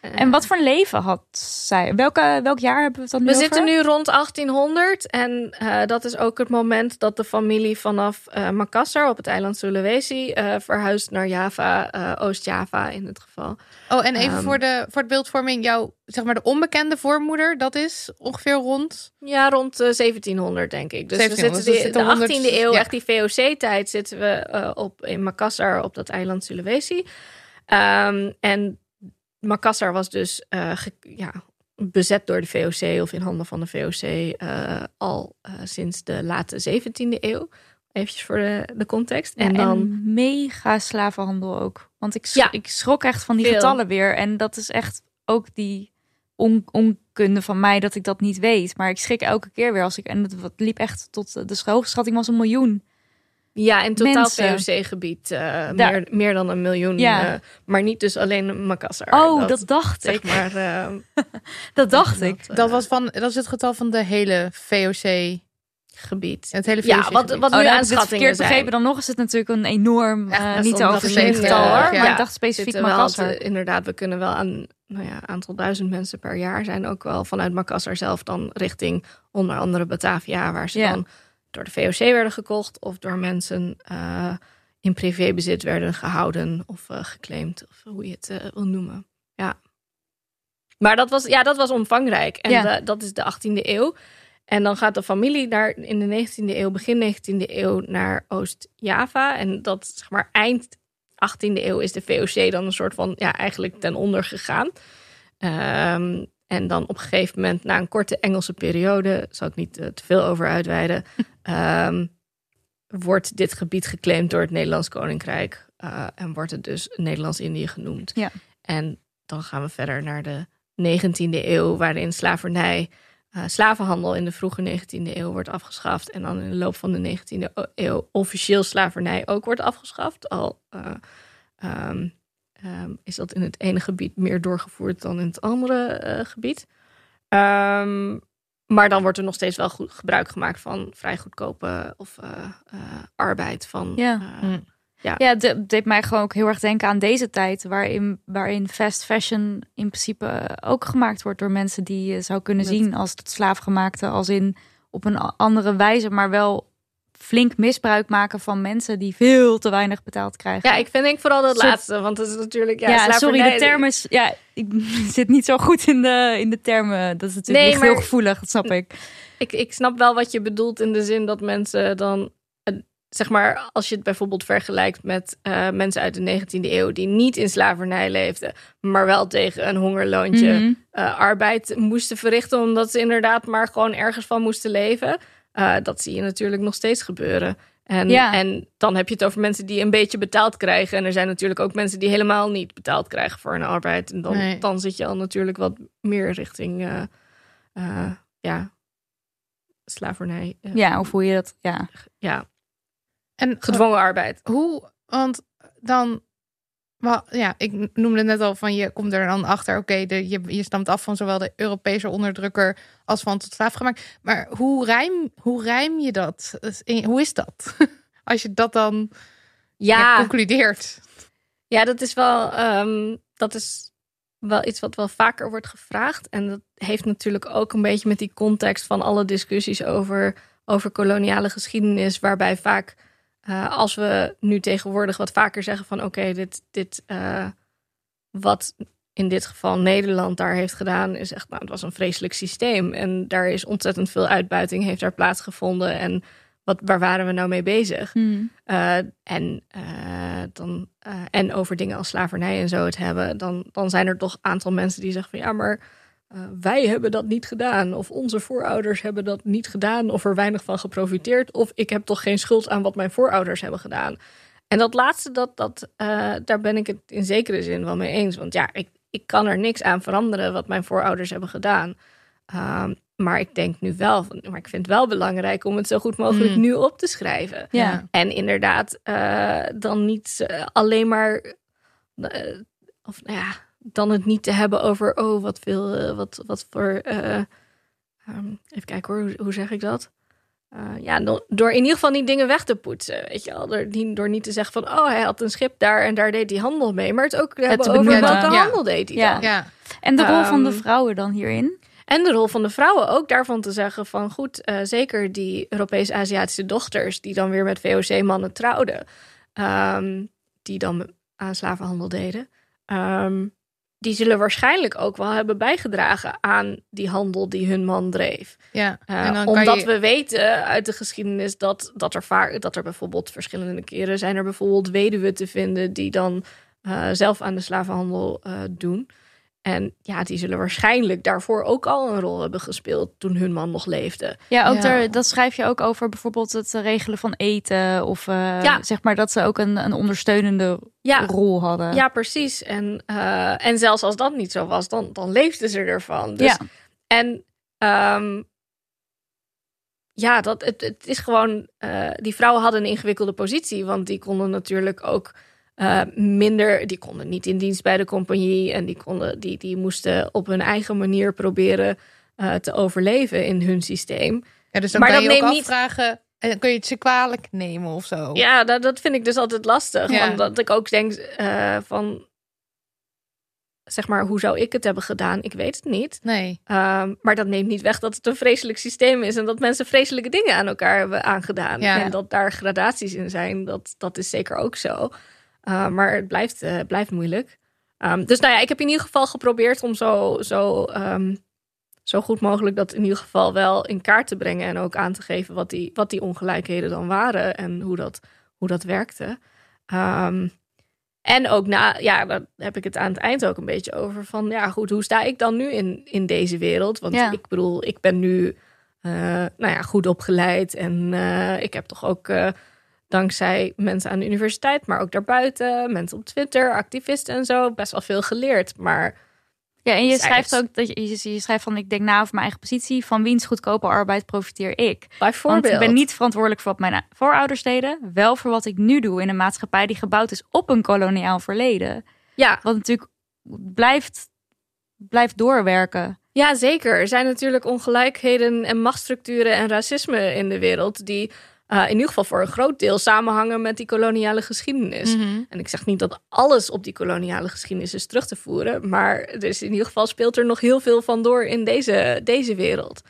En wat voor een leven had zij? Welke, welk jaar hebben we het dan nu We over? zitten nu rond 1800 en eh, dat is ook het moment dat de familie vanaf eh, Makassar op het eiland Sulawesi eh, verhuist naar Java, eh, Oost-Java in het geval. Oh, en even Ehm. voor, de, voor het beeldvorming. Jouw, zeg maar, de onbekende voormoeder, dat is ongeveer rond... Ja, rond eh, 1700 denk ik. Dus 1700, we dus zitten de, zitten de 18e 100 eeuw, ja. echt die VOC-tijd, zitten we op, in Makassar op dat eiland Sulawesi. Ehm, en Makassar was dus eh, ge- ja, bezet door de VOC of in handen van de VOC eh, al eh, sinds de late 17e eeuw. Eventjes voor de, de context. Ja, en dan en mega slavenhandel ook. Want ik, Ja. ik schrok echt van die Veel. getallen weer. En dat is echt ook die on- onkunde van mij dat ik dat niet weet. Maar ik schrik elke keer weer als ik... En het wat- liep echt tot... De hoogschatting was een miljoen. Ja, in totaal. VOC-gebied. eh, meer, meer dan een miljoen. Ja. eh, maar niet dus alleen Makassar. Oh, dat, dacht zeg ik. maar. eh, Dat dacht dat, ik. Dat, was van, dat is het getal van de hele VOC. gebied. Het hele VOC. Ja, wat, wat Oh, nu aan verkeerd zijn. begrepen. Dan nog is het natuurlijk een enorm, Echt niet te overzien getal hoor. Ja. Maar ik dacht specifiek Makassar. inderdaad, we kunnen wel aan nou ja, aantal duizend mensen per jaar zijn ook wel vanuit Makassar zelf dan richting onder andere Batavia, waar ze Ja. dan door de VOC werden gekocht of door mensen eh, in privébezit werden gehouden of eh, geclaimd, of hoe je het eh, wil noemen. Ja. Maar dat was, ja, dat was omvangrijk. En Ja. de- dat is de 18e eeuw. En dan gaat de familie naar, in de 19e eeuw, begin 19e eeuw, naar Oost-Java. En dat, zeg maar, eind 18e eeuw is de VOC dan een soort van, ja, eigenlijk ten onder gegaan. Ehm, en dan op een gegeven moment, na een korte Engelse periode, zal ik niet te veel over uitweiden, ehm, wordt dit gebied geclaimd door het Nederlands Koninkrijk. eh, en wordt het dus Nederlands-Indië genoemd. Ja. En dan gaan we verder naar de 19e eeuw, waarin slavernij, eh, slavenhandel in de vroege 19e eeuw wordt afgeschaft. En dan in de loop van de 19e eeuw officieel slavernij ook wordt afgeschaft. Al eh, ehm, ehm, is dat in het ene gebied meer doorgevoerd dan in het andere gebied. Maar dan wordt er nog steeds wel goed gebruik gemaakt van vrij goedkope of eh, eh, arbeid van. Ja. eh, Hm. Ja, het de- deed mij gewoon ook heel erg denken aan deze tijd, waarin, waarin fast fashion in principe ook gemaakt wordt door mensen die je zou kunnen Met- zien als tot slaafgemaakte, als in op een andere wijze, maar wel flink misbruik maken van mensen die veel te weinig betaald krijgen. Ja, ik vind ik vooral dat Soort- laatste, want het is natuurlijk ja, Ja, sorry, de term is. Ja, ik zit niet zo goed in de, in de termen. Dat is natuurlijk Nee, heel gevoelig, dat snap ik. Ik, ik snap wel wat je bedoelt in de zin dat mensen dan, eh, zeg maar, als je het bijvoorbeeld vergelijkt met eh, mensen uit de 19e eeuw die niet in slavernij leefden, maar wel tegen een hongerloontje Mhm. eh, arbeid moesten verrichten, omdat ze inderdaad maar gewoon ergens van moesten leven. Eh, dat zie je natuurlijk nog steeds gebeuren. En, Ja. en dan heb je het over mensen die een beetje betaald krijgen. En er zijn natuurlijk ook mensen die helemaal niet betaald krijgen voor hun arbeid. En dan, Nee. dan zit je al natuurlijk wat meer richting eh, eh, ja, slavernij. Ja, of hoe je dat. Ja. ja, En gedwongen arbeid. hoe, want dan, ja, ik noemde net al van je komt er dan achter, oké, je, je stamt af van zowel de Europese onderdrukker als van tot slaaf gemaakt. Maar hoe rijm, hoe rijm je dat? Dus Hoe is dat? Als je dat dan ja, Ja, concludeert. Ja, dat is wel, ehm, dat is wel iets wat wel vaker wordt gevraagd. En dat heeft natuurlijk ook een beetje met die context van alle discussies over, over koloniale geschiedenis. Waarbij vaak, eh, als we nu tegenwoordig wat vaker zeggen van oké, dit, dit eh, wat in dit geval Nederland daar heeft gedaan, is echt, nou, het was een vreselijk systeem. En daar is ontzettend veel uitbuiting heeft daar plaatsgevonden. En wat, waar waren we nou mee bezig? Hmm. Eh, en, dan, en over dingen als slavernij en zo het hebben, dan, dan zijn er toch een aantal mensen die zeggen van ja, maar eh, wij hebben dat niet gedaan. Of onze voorouders hebben dat niet gedaan. Of er weinig van geprofiteerd. Of ik heb toch geen schuld aan wat mijn voorouders hebben gedaan. En dat laatste, dat, dat, eh, daar ben ik het in zekere zin wel mee eens. Want ja, ik, ik kan er niks aan veranderen wat mijn voorouders hebben gedaan. Ehm, maar ik denk nu wel, maar ik vind het wel belangrijk om het zo goed mogelijk Mm. nu op te schrijven. Ja. En inderdaad, eh, dan niet alleen maar, of nou ja, dan het niet te hebben over, oh, wat veel, eh, wat, wat voor, eh, ehm, even kijken hoor, hoe, hoe zeg ik dat? Eh, ja, do- door in ieder geval niet dingen weg te poetsen, weet je wel. Door, niet- door niet te zeggen van, oh, hij had een schip daar en daar deed hij handel mee. Maar het ook te hebben over welke Ja. handel deed hij Ja. dan. Ja. En de rol van de Ehm, vrouwen dan hierin? En de rol van de vrouwen ook daarvan te zeggen van goed, eh, zeker die Europees-Aziatische dochters die dan weer met VOC-mannen trouwden, ehm, die dan aan slavenhandel deden, ehm, die zullen waarschijnlijk ook wel hebben bijgedragen aan die handel die hun man dreef. Ja. Eh, en dan kan omdat je... we weten uit de geschiedenis dat, dat, er vaak, dat er bijvoorbeeld verschillende keren zijn er bijvoorbeeld weduwen te vinden die dan eh, zelf aan de slavenhandel eh, doen. En ja, die zullen waarschijnlijk daarvoor ook al een rol hebben gespeeld toen hun man nog leefde. Ja, ook Ja. Daar, dat schrijf je ook over bijvoorbeeld het regelen van eten. Of eh, Ja. zeg maar dat ze ook een, een ondersteunende Ja, rol hadden. ja precies. En, eh, en zelfs als dat niet zo was, dan, dan leefden ze ervan. Dus, Ja. En ehm, ja, dat, het, het is gewoon. eh, die vrouwen hadden een ingewikkelde positie, want die konden natuurlijk ook eh, minder. Die konden niet in dienst bij de compagnie en die, konden, die, die moesten op hun eigen manier proberen eh, te overleven in hun systeem. Ja, dus dan Maar kan dat je ook neemt niet- afvragen... En kun je het ze kwalijk nemen of zo? Ja, dat, dat vind ik dus altijd lastig. Ja. Omdat ik ook denk eh, van. Zeg maar, hoe zou ik het hebben gedaan? Ik weet het niet. Nee. Ehm, maar dat neemt niet weg dat het een vreselijk systeem is en dat mensen vreselijke dingen aan elkaar hebben aangedaan. Ja. En dat daar gradaties in zijn, dat, dat is zeker ook zo. Uh, maar het blijft, uh, blijft moeilijk. Um, dus nou ja, ik heb in ieder geval geprobeerd om zo, zo, um, zo goed mogelijk dat in ieder geval wel in kaart te brengen. En ook aan te geven wat die, wat die ongelijkheden dan waren en hoe dat, hoe dat werkte. Um, en ook na, ja, daar heb ik het aan het eind ook een beetje over. Van ja, goed, hoe sta ik dan nu in, in deze wereld? Want Ja. ik bedoel, ik ben nu uh, nou ja, goed opgeleid. En uh, ik heb toch ook uh, dankzij mensen aan de universiteit, maar ook daarbuiten, mensen op Twitter, activisten en zo, best wel veel geleerd. Maar ja, en je schrijft ook dat je, je, je schrijft van ik denk na over mijn eigen positie. Van wiens goedkope arbeid profiteer ik? bijvoorbeeld. Want ik ben niet verantwoordelijk voor wat mijn voorouders deden. Wel voor wat ik nu doe in een maatschappij die gebouwd is op een koloniaal verleden. Ja, Wat natuurlijk blijft, blijft doorwerken. Ja, zeker. Er zijn natuurlijk ongelijkheden en machtsstructuren en racisme in de wereld die uh, in ieder geval voor een groot deel samenhangen met die koloniale geschiedenis. Mhm. En ik zeg niet dat alles op die koloniale geschiedenis is terug te voeren, maar er is in ieder geval speelt er nog heel veel van door in deze, deze wereld.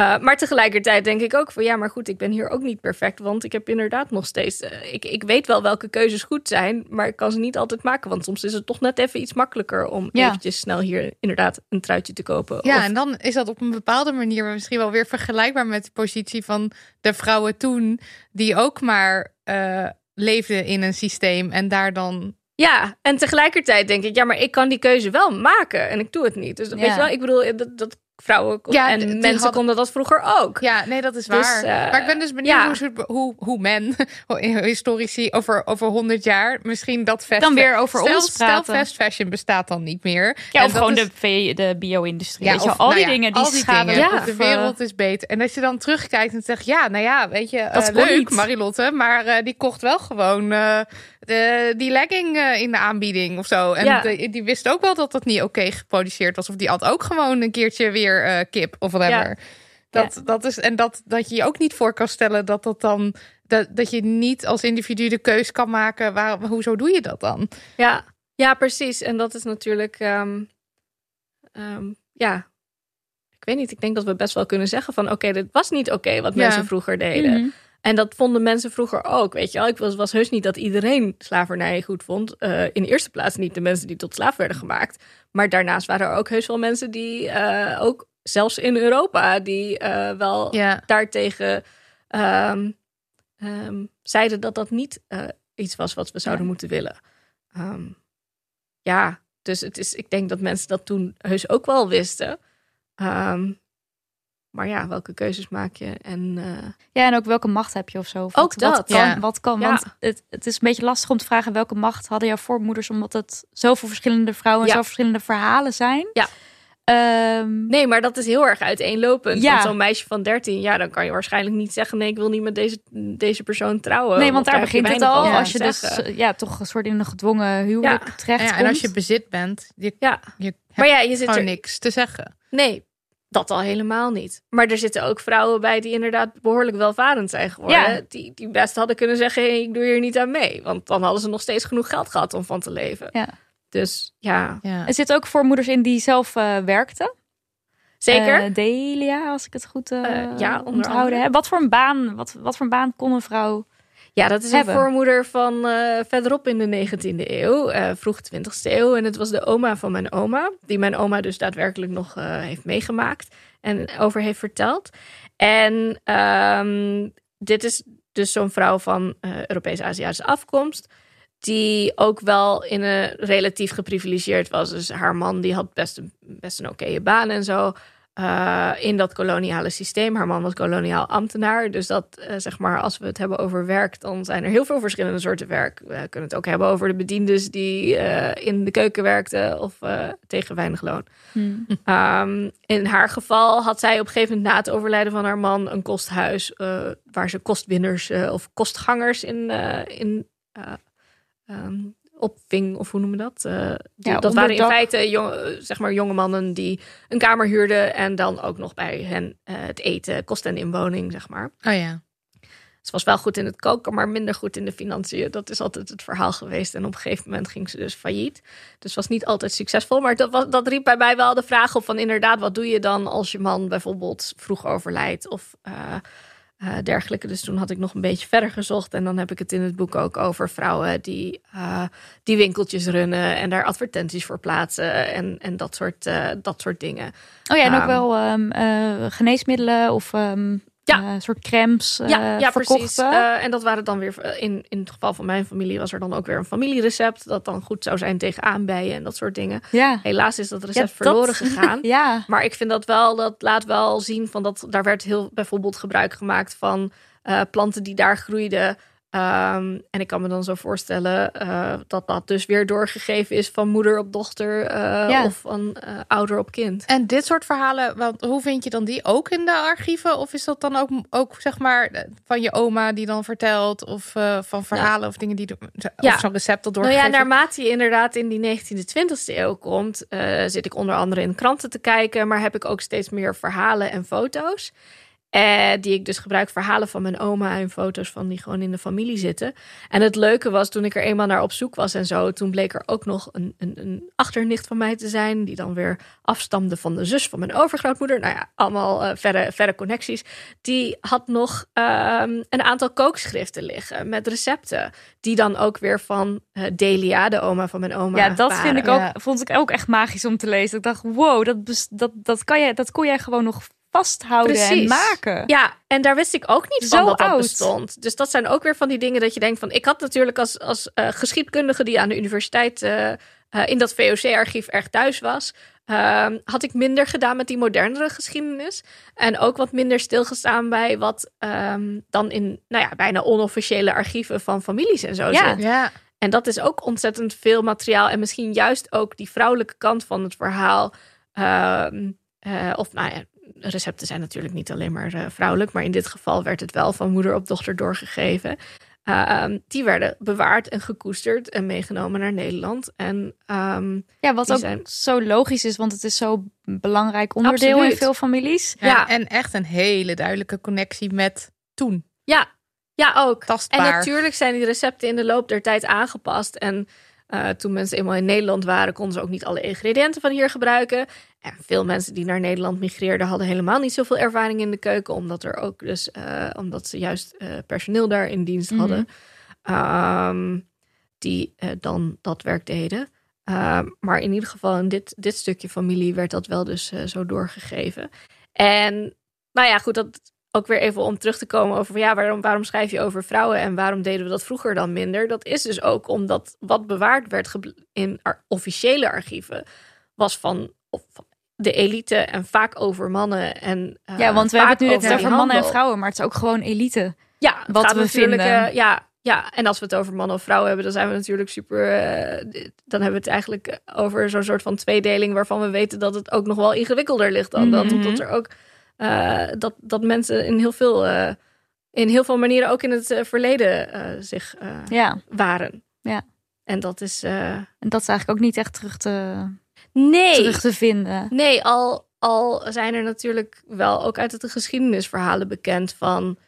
Uh, maar tegelijkertijd denk ik ook van ja, maar goed, ik ben hier ook niet perfect, want ik heb inderdaad nog steeds. Uh, ik, ik weet wel welke keuzes goed zijn, maar ik kan ze niet altijd maken, want soms is het toch net even iets makkelijker om Ja. eventjes snel hier inderdaad een truitje te kopen. Ja, Of- en dan is dat op een bepaalde manier misschien wel weer vergelijkbaar met de positie van de vrouwen toen, die ook maar eh, leefden in een systeem en daar dan. Ja, en tegelijkertijd denk ik, ja, maar ik kan die keuze wel maken en ik doe het niet. Dus weet Ja. je wel, ik bedoel, dat, dat vrouwen Ja, en mensen hadden- konden dat vroeger ook. Ja, nee, dat is Dus, waar. eh, maar ik ben dus benieuwd ja. hoe, hoe, hoe men, historici, over, over 100 jaar misschien dat fast Dan weer over stel, ons praten. Stel, fast fashion bestaat dan niet meer. Ja, En of gewoon is- de, v- de bio-industrie. Ja, of, al nou die ja, dingen die die schaden. Ja. Of de wereld is beter. En als je dan terugkijkt en zegt, ja, nou ja, weet je, Dat kon leuk, niet. Marilotte, maar eh, die kocht wel gewoon de, die legging eh, in de aanbieding of zo. En Ja. de- die wist ook wel dat dat niet oké geproduceerd was. Of die had ook gewoon een keertje weer eh, kip of whatever. Ja. Dat, dat is, en dat, dat je je ook niet voor kan stellen dat dat dan. Dat, dat je niet als individu de keus kan maken. Waar, hoezo doe je dat dan? Ja, ja, precies. En dat is natuurlijk, ehm, ehm, ja, ik weet niet. Ik denk dat we best wel kunnen zeggen van, oké, dit was niet oké wat mensen vroeger deden. Mhm. En dat vonden mensen vroeger ook, weet je wel. Ik was, was heus niet dat iedereen slavernij goed vond. Eh, in de eerste plaats niet de mensen die tot slaaf werden gemaakt. Maar daarnaast waren er ook heus wel mensen die eh, ook, zelfs in Europa, die eh, wel Ja. daartegen ehm, ehm, zeiden dat dat niet iets was wat we zouden Ja. moeten willen. Ehm, ja, dus het is, ik denk dat mensen dat toen heus ook wel wisten. Ehm, maar ja, welke keuzes maak je? En eh, Ja, en ook welke macht heb je of zo? Of Ook wat, Wat dat. kan, Ja. wat kan Ja. want het, het is een beetje lastig om te vragen welke macht hadden jouw voormoeders, omdat het zoveel verschillende vrouwen en Ja. zoveel verschillende verhalen zijn. Ja. Ehm, Nee, maar dat is heel erg uiteenlopend. Ja. Want zo'n meisje van 13, ja, dan kan je waarschijnlijk niet zeggen: nee, ik wil niet met deze, deze persoon trouwen. nee, want daar begint het al. Als je dus eh, ja, toch een soort in een gedwongen huwelijk Ja. terecht Ja, en als je bezit bent, je, Ja, je hebt maar ja, je zit gewoon er. niks te zeggen. Nee, dat al helemaal niet. Maar er zitten ook vrouwen bij die inderdaad behoorlijk welvarend zijn geworden. Ja. Die, die best hadden kunnen zeggen: hey, ik doe hier niet aan mee. Want dan hadden ze nog steeds genoeg geld gehad om van te leven. Ja. Dus ja, Ja. Er zit ook voor moeders in die zelf eh, werkten. zeker. Eh, Delia, als ik het goed eh Eh, ja, onthouden heb. Wat voor een baan, wat, wat voor een baan kon een vrouw? Ja, dat is hebben. een voormoeder van eh, verderop in de 19e eeuw, eh, vroeg 20e eeuw. En het was de oma van mijn oma, die mijn oma dus daadwerkelijk nog eh, heeft meegemaakt en over heeft verteld. En ehm, dit is dus zo'n vrouw van Europees-Aziatische afkomst. Die ook wel in een relatief geprivilegeerd was. Dus haar man die had best een, best een oké baan en zo. Eh, in dat koloniale systeem. Haar man was koloniaal ambtenaar. Dus dat, eh, zeg maar, als we het hebben over werk, dan zijn er heel veel verschillende soorten werk. We kunnen het ook hebben over de bediendes die eh, in de keuken werkten of tegen weinig loon. Ehm, in haar geval had zij op een gegeven moment na het overlijden van haar man een kosthuis waar ze kostwinners of kostgangers in, in eh, ehm, opving, of hoe noemen we dat? Eh, Ja, dat waren in feite jong, eh, zeg maar jonge mannen die een kamer huurden en dan ook nog bij hen eh, het eten, kost en inwoning, zeg maar. Oh ja. Ze was wel goed in het koken, maar minder goed in de financiën. Dat is altijd het verhaal geweest. En op een gegeven moment ging ze dus failliet. Dus was niet altijd succesvol. Maar dat, was, dat riep bij mij wel de vraag op van inderdaad, wat doe je dan als je man bijvoorbeeld vroeg overlijdt of eh, eh, dergelijke. Dus toen had ik nog een beetje verder gezocht. En dan heb ik het in het boek ook over vrouwen die, eh, die winkeltjes runnen en daar advertenties voor plaatsen en, en dat, soort, eh, dat soort dingen. Oh ja, en ook Ehm, wel ehm, eh, geneesmiddelen of ehm Ja. eh, soort crèmes eh ja, ja precies. verkochten. Eh, en dat waren dan weer, eh, in, in het geval van mijn familie was er dan ook weer een familierecept. Dat dan goed zou zijn tegen aanbijen en dat soort dingen. ja. Helaas is dat recept Ja, dat- verloren gegaan. Ja. Maar ik vind dat wel, dat laat wel zien van dat daar werd heel bijvoorbeeld gebruik gemaakt van eh, planten die daar groeiden. Ehm, en ik kan me dan zo voorstellen eh, dat dat dus weer doorgegeven is van moeder op dochter eh, Ja. of van eh, ouder op kind. En dit soort verhalen, want hoe vind je dan die ook in de archieven? Of is dat dan ook, ook zeg maar van je oma die dan vertelt? Of van verhalen of dingen die Ja. zo'n recept dat Nou ja, doorgegeven? naarmate je inderdaad in die 19e, 20e eeuw komt, zit ik onder andere in kranten te kijken, maar heb ik ook steeds meer verhalen en foto's. Eh, die ik dus gebruik, verhalen van mijn oma en foto's van die gewoon in de familie zitten. En het leuke was, toen ik er eenmaal naar op zoek was en zo, toen bleek er ook nog een, een, een achternicht van mij te zijn, die dan weer afstamde van de zus van mijn overgrootmoeder. Nou ja, allemaal eh, verre, verre connecties. Die had nog ehm, een aantal kookschriften liggen met recepten, die dan ook weer van eh, Delia, de oma van mijn oma. Ja, dat waren. vind ik ook, Ja. vond ik ook echt magisch om te lezen. Ik dacht, wow, dat, dat, dat, kan jij, dat kon jij gewoon nog vasthouden en maken. Ja, en daar wist ik ook niet Zo van dat dat bestond. Dus dat zijn ook weer van die dingen dat je denkt van... Ik had natuurlijk als, als eh, geschiedkundige die aan de universiteit... eh, eh, in dat VOC-archief erg thuis was... ehm, had ik minder gedaan met die modernere geschiedenis. En ook wat minder stilgestaan bij wat ehm, dan in... nou ja, bijna onofficiële archieven van families en zo Ja. zit. Ja, En dat is ook ontzettend veel materiaal. En misschien juist ook die vrouwelijke kant van het verhaal. Ehm, eh, of nou ja, recepten zijn natuurlijk niet alleen maar eh, vrouwelijk. Maar in dit geval werd het wel van moeder op dochter doorgegeven. Ehm, die werden bewaard en gekoesterd en meegenomen naar Nederland. En ehm, Ja, wat ook zijn- zo logisch is, want het is zo'n belangrijk onderdeel in veel families. ja. Ja. En echt een hele duidelijke connectie met toen. ja, ja, ook. En Tastbaar. natuurlijk zijn die recepten in de loop der tijd aangepast. En eh, toen mensen eenmaal in Nederland waren, konden ze ook niet alle ingrediënten van hier gebruiken. En veel mensen die naar Nederland migreerden, hadden helemaal niet zoveel ervaring in de keuken. Omdat er ook dus, eh, omdat ze juist eh, personeel daar in dienst Mhm. hadden. ehm, die dan dat werk deden. Ehm, maar in ieder geval in dit, dit stukje familie werd dat wel dus zo doorgegeven. En nou ja, goed, dat ook weer even om terug te komen over ja, waarom, waarom schrijf je over vrouwen en waarom deden we dat vroeger dan minder? Dat is dus ook omdat wat bewaard werd in officiële archieven was van, of van de elite en vaak over mannen. En, eh, Ja, want we hebben het nu over over mannen en vrouwen, maar het is ook gewoon elite. Ja, wat we vinden. eh, ja, Ja, en als we het over man of vrouw hebben, dan zijn we natuurlijk super. eh, dan hebben we het eigenlijk over zo'n soort van tweedeling waarvan we weten dat het ook nog wel ingewikkelder ligt dan dat. Mhm. Omdat er ook eh, dat, dat mensen in heel veel, eh, in heel veel manieren ook in het eh, verleden zich Ja, waren. Ja. En dat is. en dat is eigenlijk ook niet echt terug te, nee. terug te vinden. Nee, al, al zijn er natuurlijk wel ook uit de geschiedenisverhalen bekend van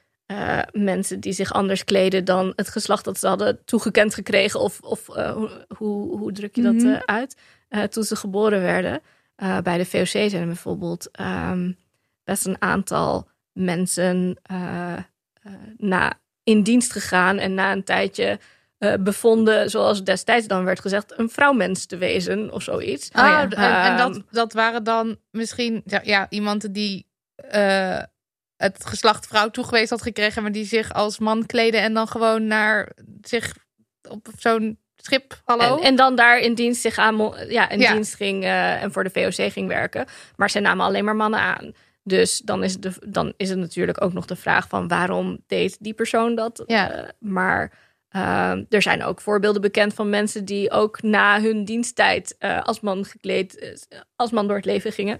mensen die zich anders kleden dan het geslacht dat ze hadden toegekend gekregen. Of, of hoe, hoe, hoe druk je dat Mhm. uit? Toen ze geboren werden. Bij de VOC zijn er bijvoorbeeld ehm, best een aantal mensen eh, eh, na, in dienst gegaan en na een tijdje. eh, bevonden, zoals destijds dan werd gezegd, een vrouwmens te wezen of zoiets. Ah, ja. en, en dat, Ehm, dat waren dan misschien ja, ja, iemand die eh, het geslacht vrouw toegewezen had gekregen, maar die zich als man kleden en dan gewoon naar zich op zo'n schip, hallo? En, en dan daar in dienst zich aan, ja, in Ja. dienst ging eh, en voor de VOC ging werken. Maar ze namen alleen maar mannen aan. Dus dan is, het de, dan is het natuurlijk ook nog de vraag van waarom deed die persoon dat? Ja. Eh, maar eh, er zijn ook voorbeelden bekend van mensen die ook na hun diensttijd eh, als man gekleed, eh, als man door het leven gingen.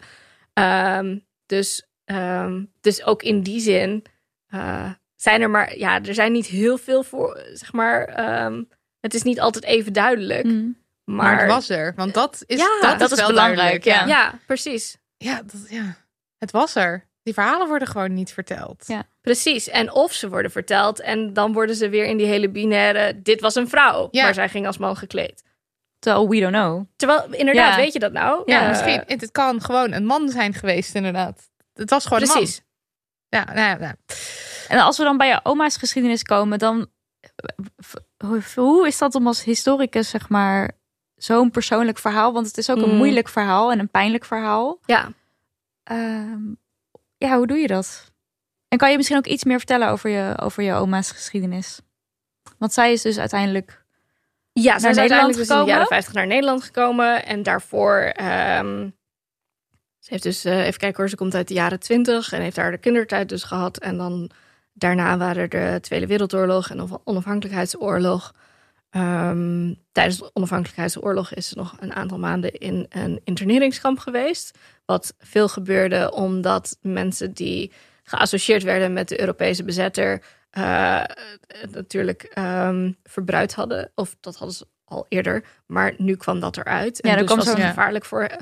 Ehm, dus, ehm, dus ook in die zin eh, zijn er maar, ja, er zijn niet heel veel voor, zeg maar. ehm, het is niet altijd even duidelijk. Mm. Maar, maar het was er, want dat is, Ja, dat, dat is is wel belangrijk, duidelijk, Ja, Ja, precies. ja, dat, ja, het was er. Die verhalen worden gewoon niet verteld. Ja. Precies. En of ze worden verteld en dan worden ze weer in die hele binaire... dit was een vrouw, Ja. maar zij ging als man gekleed. Terwijl we don't know. Terwijl, inderdaad, Ja. weet je dat nou? Ja, Eh, misschien. Het, het kan gewoon een man zijn geweest, inderdaad. Het was gewoon Precies. een man. Ja, nou ja, nou. En als we dan bij je oma's geschiedenis komen, dan hoe- hoe is dat om als historicus, zeg maar, zo'n persoonlijk verhaal? Want het is ook een Mm. moeilijk verhaal en een pijnlijk verhaal. Ja. Ehm, ja, hoe doe je dat? En kan je misschien ook iets meer vertellen over je, over je oma's geschiedenis? Want zij is dus uiteindelijk. Ja, ze is uiteindelijk dus in de jaren 50 naar Nederland gekomen. En daarvoor... ehm, ze heeft dus... eh, even kijken hoor, ze komt uit de jaren 20 en heeft daar de kindertijd dus gehad. En dan daarna waren er de Tweede Wereldoorlog en de onafhankelijkheidsoorlog. Ehm, tijdens de onafhankelijkheidsoorlog is ze nog een aantal maanden in een interneringskamp geweest. Wat veel gebeurde omdat mensen die geassocieerd werden met de Europese bezetter... het natuurlijk ehm, verbruikt hadden. Of dat hadden ze al eerder. Maar nu kwam dat eruit. En Ja, er dus kwam was het zo'n- gevaarlijk, voor, eh,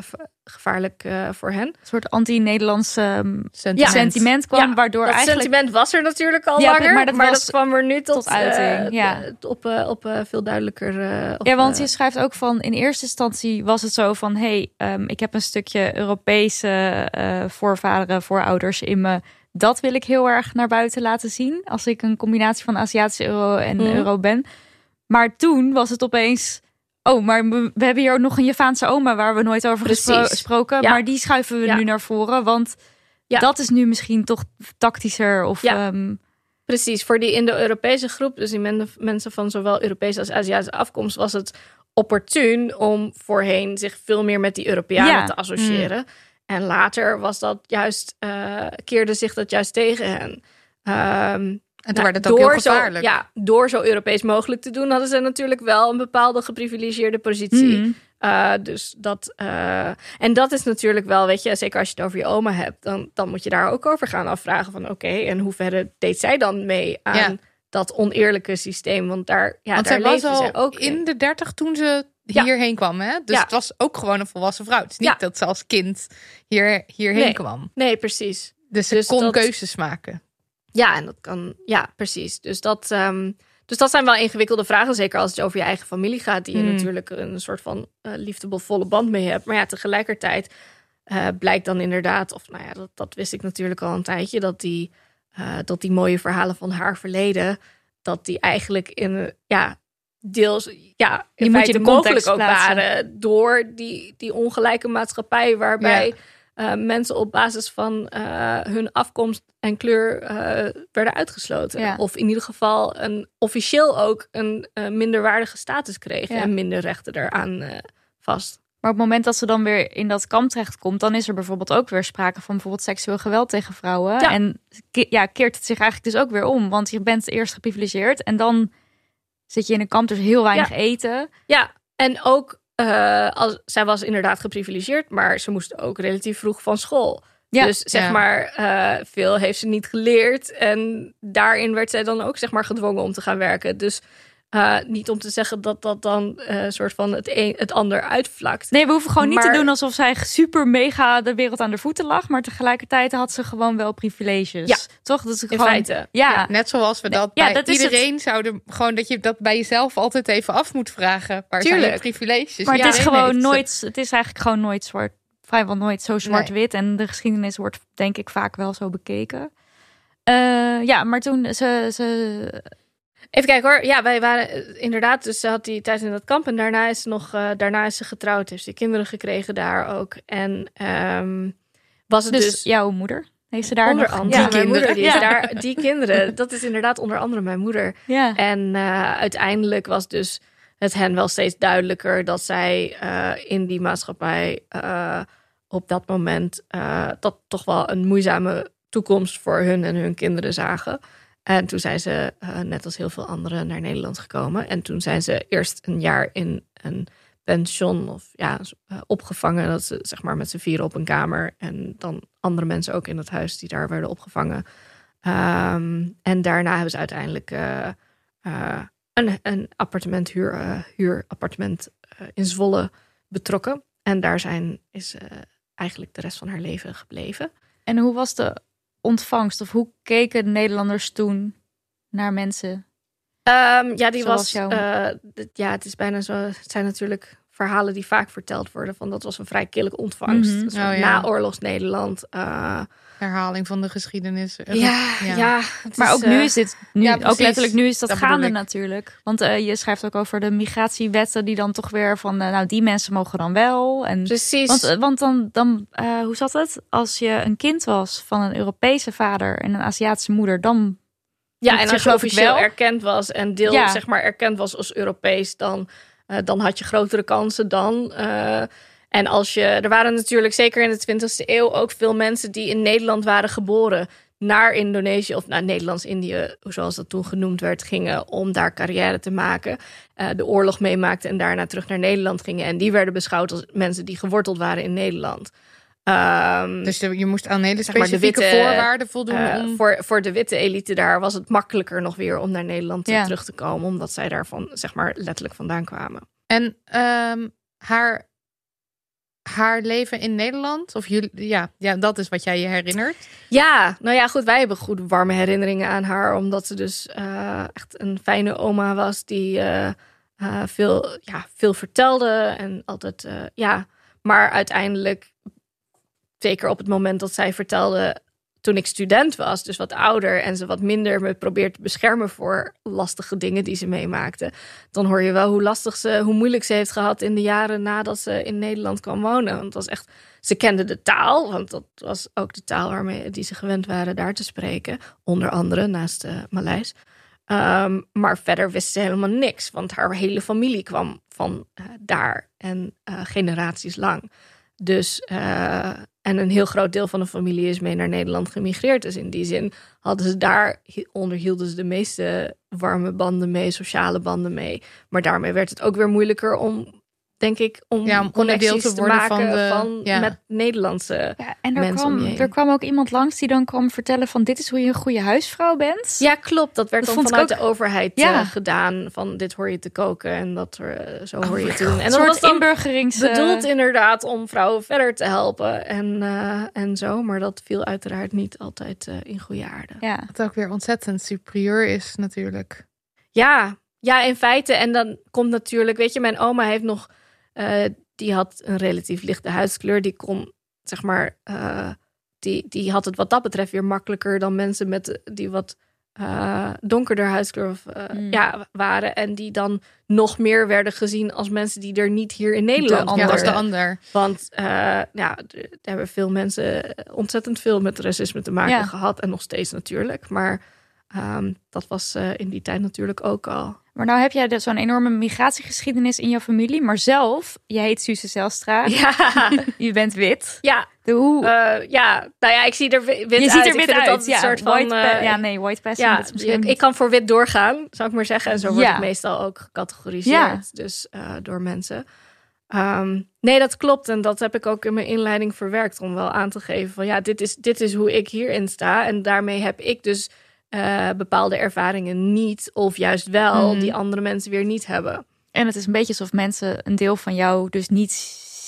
gevaarlijk eh, voor hen. Een soort anti-Nederlands ehm, Sentiment. sentiment kwam, Ja, waardoor dat eigenlijk. sentiment was er natuurlijk al Ja, langer. maar dat was kwam er nu tot, tot uiting, eh, ja. t- op, op eh, veel duidelijker... eh, of, Ja, want je schrijft ook van in eerste instantie was het zo van: hey, ehm, ik heb een stukje Europese eh, voorvaderen, voorouders in me. Dat wil ik heel erg naar buiten laten zien. Als ik een combinatie van Aziatische euro en Mhm. euro ben. Maar toen was het opeens. Oh, maar we we hebben hier ook nog een Javaanse oma waar we nooit over Precies. gesproken. Ja. Maar die schuiven we Ja. nu naar voren. Want Ja. dat is nu misschien toch tactischer. Of Ja. ehm, Precies, voor die Indo-Europese groep, dus die men- mensen van zowel Europese als Aziatische afkomst, was het opportun om voorheen zich veel meer met die Europeanen te associëren. En later was dat juist, eh, keerde zich dat juist tegen hen. Ehm, En toen nou, werd het ook heel zo- gevaarlijk. ja, door zo Europees mogelijk te doen, hadden ze natuurlijk wel een bepaalde geprivilegeerde positie. mm, Uh, dus dat, uh, en dat is natuurlijk wel, weet je, zeker als je het over je oma hebt, dan, dan moet je daar ook over gaan afvragen van oké, en hoe verder deed zij dan mee aan Ja. dat oneerlijke systeem? Want daar, ja, Want daar zij was al ook in in. de dertig toen ze Ja. hierheen kwam. Hè? Dus Ja. het was ook gewoon een volwassen vrouw. Het is niet Ja. dat ze als kind hier, hierheen Nee. kwam. Nee, precies. Dus ze Dus kon dat- keuzes maken. Ja, en dat kan, ja, precies. Dus dat, ehm, dus dat zijn wel ingewikkelde vragen, zeker als het over je eigen familie gaat, die je Mm. natuurlijk een soort van eh liefdebelvolle band mee hebt. Maar ja, tegelijkertijd eh, blijkt dan inderdaad, of nou ja, dat, dat wist ik natuurlijk al een tijdje, dat die, eh, dat die mooie verhalen van haar verleden, dat die eigenlijk in, ja, deels, ja, in moet je feite de context mogelijk ook plaatsen. waren door die, die ongelijke maatschappij waarbij Ja. Eh, mensen op basis van eh, hun afkomst en kleur eh, werden uitgesloten. Ja. Of in ieder geval een, officieel ook een minderwaardige status kregen Ja. en minder rechten eraan eh, vast. Maar op het moment dat ze dan weer in dat kamp terechtkomt, dan is er bijvoorbeeld ook weer sprake van bijvoorbeeld seksueel geweld tegen vrouwen. Ja. En ja, keert het zich eigenlijk dus ook weer om. Want je bent eerst geprivilegeerd en dan zit je in een kamp, dus heel weinig eten. Ja, en ook, eh, als, zij was inderdaad geprivilegeerd, maar ze moest ook relatief vroeg van school. Ja. Dus zeg Ja. maar, eh, veel heeft ze niet geleerd. En daarin werd zij dan ook zeg maar gedwongen om te gaan werken. Dus eh, niet om te zeggen dat dat dan eh, een soort van het een het ander uitvlakt. Nee, we hoeven gewoon niet te doen alsof zij super mega de wereld aan de voeten lag. Maar tegelijkertijd had ze gewoon wel privileges. Ja. Toch? Dat is In gewoon, feite. Ja. Net zoals we dat Ja, bij dat het. iedereen zouden... Gewoon dat je dat bij jezelf altijd even af moet vragen. Waar zijn Tuurlijk. je privileges? Maar Ja, het is gewoon nooit, het is eigenlijk gewoon nooit zwart, vrijwel nooit zo zwart-wit. En de geschiedenis wordt denk ik vaak wel zo bekeken. Eh, ja, maar toen ze, ze Even kijken hoor. Ja, wij waren eh, inderdaad. Dus ze had die tijd in dat kamp. En daarna is ze nog. eh, daarna is ze getrouwd. Heeft ze kinderen gekregen daar ook. En ehm, was het dus, dus. jouw moeder heeft ze daar onder nog andere die mijn moeder. kinderen. Die, Ja. daar, die kinderen. Dat is inderdaad onder andere mijn moeder. Ja. En eh, uiteindelijk was dus het hen wel steeds duidelijker dat zij in die maatschappij op dat moment dat toch wel een moeizame toekomst voor hun en hun kinderen zagen. En toen zijn ze, eh, net als heel veel anderen, naar Nederland gekomen. En toen zijn ze eerst een jaar in een pension of ja, eh, opgevangen. Dat ze zeg maar met z'n vieren op een kamer. En dan andere mensen ook in het huis die daar werden opgevangen. Ehm, en daarna hebben ze uiteindelijk eh, een, een appartement, huur, huurappartement in Zwolle betrokken. En daar zijn, is eigenlijk de rest van haar leven gebleven. En hoe was de ontvangst? Of hoe keken de Nederlanders toen naar mensen? Ehm, ja, die was. d- ja, het is bijna zo. Het zijn natuurlijk verhalen die vaak verteld worden. Van dat was een vrij kille ontvangst. Mhm. Dus Oh, ja. Naoorlogs Nederland. eh, Herhaling van de geschiedenis. ja, ja. Maar is, ook nu eh, is dit, nu, ja, ook letterlijk nu is dat, gaande natuurlijk. Want eh, je schrijft ook over de migratiewetten die dan toch weer van, eh, nou die mensen mogen dan wel. En, Precies. want want dan, dan eh, hoe zat het? Als je een kind was van een Europese vader en een Aziatische moeder, dan Ja, en als je officieel wel. erkend was en deel Ja. zeg maar erkend was als Europees, dan, eh, dan had je grotere kansen dan. En als je, er waren natuurlijk zeker in de 20e eeuw ook veel mensen die in Nederland waren geboren, naar Indonesië of naar Nederlands-Indië, zoals dat toen genoemd werd, gingen om daar carrière te maken. eh, de oorlog meemaakten en daarna terug naar Nederland gingen. En die werden beschouwd als mensen die geworteld waren in Nederland. Ehm, Dus je je moest aan hele Zeg maar de specifieke witte, voorwaarden voldoen. eh, om... voor, voor de witte elite daar was het makkelijker nog weer om naar Nederland Ja. terug te komen. Omdat zij daarvan, zeg maar, letterlijk vandaan kwamen. En ehm, haar, haar leven in Nederland, of jullie, ja, ja, dat is wat jij je herinnert. Ja, nou ja, goed. Wij hebben goede warme herinneringen aan haar. Omdat ze dus eh, echt een fijne oma was. Die eh, eh, veel, ja, veel vertelde. En altijd, ja. Maar uiteindelijk, zeker op het moment dat zij vertelde... Toen ik student was, dus wat ouder en ze wat minder me probeert te beschermen voor lastige dingen die ze meemaakte, dan hoor je wel hoe lastig ze, hoe moeilijk ze heeft gehad in de jaren nadat ze in Nederland kwam wonen. Want het was echt ze kenden de taal, want dat was ook de taal waarmee die ze gewend waren daar te spreken. Onder andere naast uh, Maleis. Um, maar verder wist ze helemaal niks, want haar hele familie kwam van uh, daar en uh, generaties lang. Dus, en een heel groot deel van de familie is mee naar Nederland gemigreerd. Dus in die zin hadden ze daar, onderhielden ze de meeste warme banden mee, sociale banden mee. Maar daarmee werd het ook weer moeilijker om denk ik, om, ja, om connecties te, te maken van, de, van ja. met Nederlandse ja, en er mensen kwam, er kwam ook iemand langs die dan kwam vertellen van dit is hoe je een goede huisvrouw bent. Ja, klopt. Dat werd Dat dan vanuit de overheid Ja. eh, gedaan. Van dit hoor je te koken en dat eh, zo hoor je my te doen. En dat was dan inburgerings... bedoeld eh, inderdaad om vrouwen verder te helpen en, eh, en zo. Maar dat viel uiteraard niet altijd in goede aarde. ja. Wat ook weer ontzettend superieur is natuurlijk. Ja, ja, in feite. En dan komt natuurlijk, weet je, mijn oma heeft nog, eh, die had een relatief lichte huidskleur. Die kon, zeg maar, eh, die, die had het wat dat betreft weer makkelijker dan mensen met die wat eh, donkerder huidskleur of, eh, Mm. ja, waren. En die dan nog meer werden gezien als mensen die er niet hier in Nederland ander. Ja, als de waren. ander. Want ja, er hebben veel mensen ontzettend veel met racisme te maken Ja. gehad. En nog steeds natuurlijk. Maar um, dat was in die tijd natuurlijk ook al. Maar nou heb jij dus zo'n enorme migratiegeschiedenis in jouw familie. Maar zelf, je heet Suze Zelstra. Ja, Je bent wit. ja, De hoe... eh, ja. Nou ja, ik zie er wit je uit. ziet er wit uit. Ja, een soort van... white eh, ja, nee, white passing. ja, dat is misschien ik, niet- kan voor wit doorgaan, zou ik maar zeggen. En zo word Ja. ik meestal ook gecategoriseerd. Ja. Dus eh, door mensen. Ehm, nee, dat klopt. En dat heb ik ook in mijn inleiding verwerkt. Om wel aan te geven van ja, dit is, dit is hoe ik hierin sta. En daarmee heb ik dus eh, bepaalde ervaringen niet. Of juist wel, Mhm. die andere mensen weer niet hebben. En het is een beetje alsof mensen een deel van jou dus niet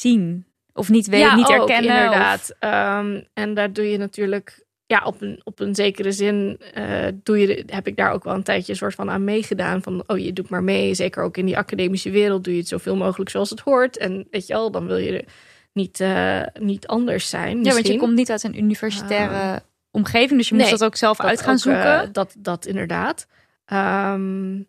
zien. Of niet weten, niet ook, herkennen. inderdaad. Ehm, en daar doe je natuurlijk, ja, op een, op een zekere zin eh, doe je, heb ik daar ook wel een tijdje een soort van aan meegedaan. Van, oh, je doet maar mee. Zeker ook in die academische wereld doe je het zoveel mogelijk zoals het hoort. En weet je wel, dan wil je niet, eh, niet anders zijn. Of, ja, want je misschien. komt niet uit een universitaire omgeving. Dus je moet Nee, dat ook zelf Dat uit gaan ook, zoeken. eh, dat, dat inderdaad. Ehm,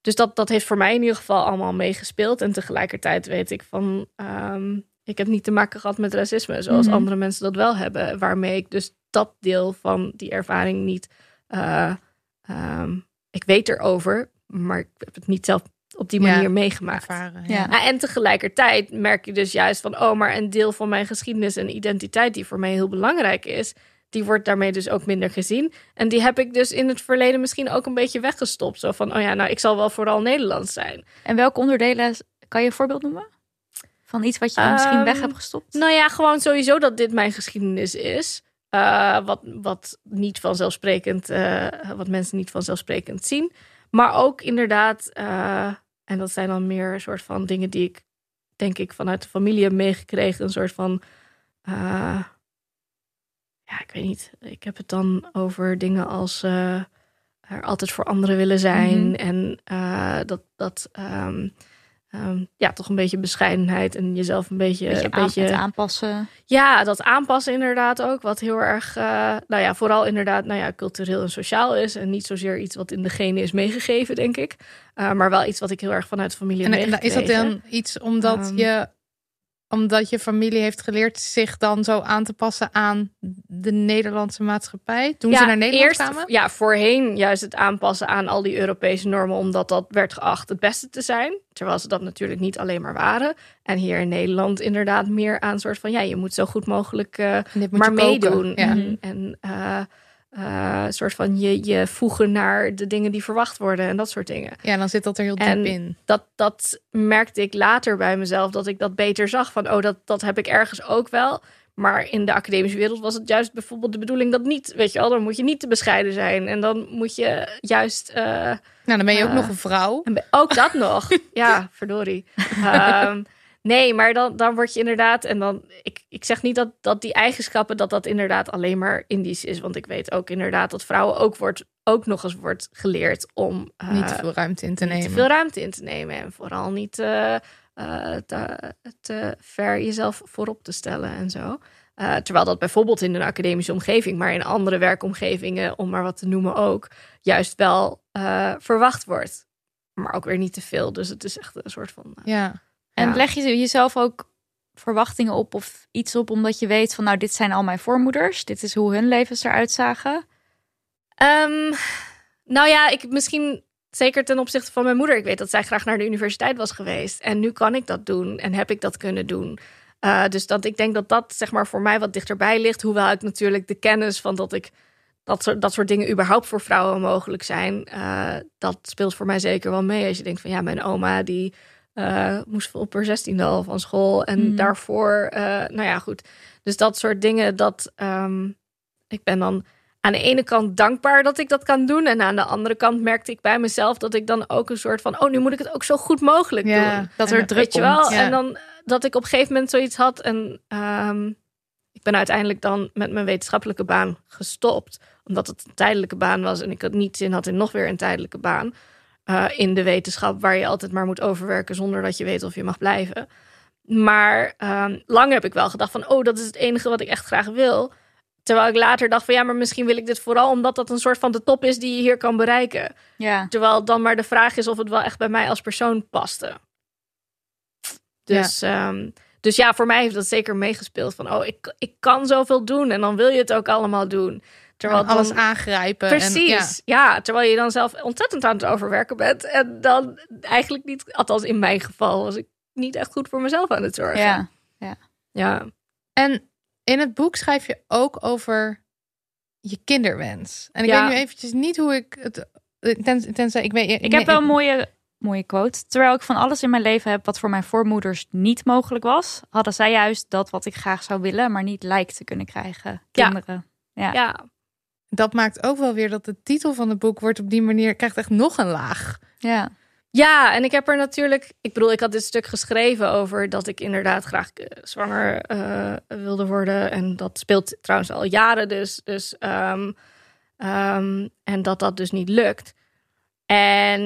dus dat, dat heeft voor mij in ieder geval allemaal meegespeeld. En tegelijkertijd weet ik van... ehm, ik heb niet te maken gehad met racisme... zoals Mhm. andere mensen dat wel hebben. Waarmee ik dus dat deel van die ervaring niet... eh, ehm, ik weet erover, maar ik heb het niet zelf op die Ja, manier meegemaakt. ervaren. Ja. Ja, en tegelijkertijd merk je dus juist van, oh, maar een deel van mijn geschiedenis en identiteit, die voor mij heel belangrijk is, die wordt daarmee dus ook minder gezien. En die heb ik dus in het verleden misschien ook een beetje weggestopt. Zo van, oh ja, nou, ik zal wel vooral Nederlands zijn. En welke onderdelen, kan je een voorbeeld noemen? Van iets wat je misschien Ehm, weg hebt gestopt? Nou ja, gewoon sowieso dat dit mijn geschiedenis is. Eh, wat, wat niet vanzelfsprekend, eh, wat mensen niet vanzelfsprekend zien. Maar ook inderdaad, eh, en dat zijn dan meer een soort van dingen die ik, denk ik, vanuit de familie heb meegekregen. Een soort van, ja, ik weet niet. Ik heb het dan over dingen als eh, er altijd voor anderen willen zijn. Mhm. En eh, dat, dat ehm, ehm, ja, toch een beetje bescheidenheid en jezelf een beetje, beetje, een aan, beetje aanpassen. ja, dat aanpassen inderdaad ook. Wat heel erg, eh, nou ja, vooral inderdaad, nou ja, cultureel en sociaal is. En niet zozeer iets wat in de genen is meegegeven, denk ik. Maar wel iets wat ik heel erg vanuit familie En, heb en is dat dan iets omdat Ehm. je omdat je familie heeft geleerd zich dan zo aan te passen aan de Nederlandse maatschappij toen ze naar Nederland eerst, kwamen? Ja, voorheen juist het aanpassen aan al die Europese normen, omdat dat werd geacht het beste te zijn. Terwijl ze dat natuurlijk niet alleen maar waren. En hier in Nederland inderdaad meer aan soort van, ja, je moet zo goed mogelijk uh, moet maar meedoen. Ja. En, en uh, uh, soort van je, je voegen naar de dingen die verwacht worden en dat soort dingen. Ja, dan zit dat er heel diep En in. Dat, dat merkte ik later bij mezelf, dat ik dat beter zag. Van, oh, dat, dat heb ik ergens ook wel. Maar in de academische wereld was het juist bijvoorbeeld de bedoeling dat niet, weet je wel, dan moet je niet te bescheiden zijn. En dan moet je juist. Uh, nou, dan ben je ook uh, nog een vrouw. En ook dat nog. Ja, verdorie. Um, nee, maar dan, dan word je inderdaad. En dan. Ik, ik zeg niet dat, dat die eigenschappen. dat dat inderdaad alleen maar Indisch is. Want ik weet ook inderdaad dat vrouwen ook, wordt, ook nog eens wordt geleerd om. Uh, niet te veel ruimte in te nemen. Te veel ruimte in te nemen. En vooral niet. Uh, uh, te, te, ver jezelf voorop te stellen en zo. Uh, terwijl dat bijvoorbeeld in een academische omgeving, maar in andere werkomgevingen, om maar wat te noemen ook, juist wel uh, verwacht wordt. Maar ook weer niet te veel. Dus het is echt een soort van. uh, Ja. En ja. leg je jezelf ook verwachtingen op of iets op, omdat je weet van, nou, dit zijn al mijn voormoeders, dit is hoe hun levens eruit zagen? Um, nou ja, ik misschien zeker ten opzichte van mijn moeder. Ik weet dat zij graag naar de universiteit was geweest. En nu kan ik dat doen en heb ik dat kunnen doen. Uh, dus dat ik denk dat dat zeg maar voor mij wat dichterbij ligt. Hoewel ik natuurlijk de kennis van dat ik dat soort, dat soort dingen überhaupt voor vrouwen mogelijk zijn. Uh, dat speelt voor mij zeker wel mee. Als je denkt van ja, mijn oma die uh, moest op haar zestiende al van school. En mm. daarvoor, nou ja, goed. Dus dat soort dingen, dat um, ik ben dan aan de ene kant dankbaar dat ik dat kan doen. En aan de andere kant merkte ik bij mezelf dat ik dan ook een soort van... oh, nu moet ik het ook zo goed mogelijk ja, doen. Dat er druk Weet je wel? Ja. En dan dat ik op een gegeven moment zoiets had. En um, ik ben uiteindelijk dan met mijn wetenschappelijke baan gestopt. Omdat het een tijdelijke baan was. En ik had niet zin had in nog weer een tijdelijke baan. Uh, in de wetenschap waar je altijd maar moet overwerken... zonder dat je weet of je mag blijven. Maar um, lang heb ik wel gedacht van... oh, dat is het enige wat ik echt graag wil... Terwijl ik later dacht van ja, maar misschien wil ik dit vooral omdat dat een soort van de top is die je hier kan bereiken. Ja. Terwijl dan maar de vraag is of het wel echt bij mij als persoon paste. Dus ja, um, dus ja voor mij heeft dat zeker meegespeeld van oh, ik, ik kan zoveel doen en dan wil je het ook allemaal doen. Terwijl alles dan- aangrijpen. Precies, En, ja. ja. Terwijl je dan zelf ontzettend aan het overwerken bent. En dan eigenlijk niet, althans in mijn geval, was ik niet echt goed voor mezelf aan het zorgen. Ja. ja. En in het boek schrijf je ook over je kinderwens. En ik Ja. weet nu eventjes niet hoe ik het... Ten, tenzij, ik, weet, Ik heb wel een mooie, mooie quote. Terwijl ik van alles in mijn leven heb wat voor mijn voormoeders niet mogelijk was, hadden zij juist dat wat ik graag zou willen, maar niet lijkt te kunnen krijgen. Ja. Kinderen. Ja. ja. Dat maakt ook wel weer dat de titel van het boek wordt op die manier... krijgt echt nog een laag. Ja. Ja, en ik heb er natuurlijk. Ik bedoel, ik had dit stuk geschreven over dat ik inderdaad graag eh, zwanger eh, wilde worden. En dat speelt trouwens al jaren dus. dus ehm, ehm, en dat dat dus niet lukt. En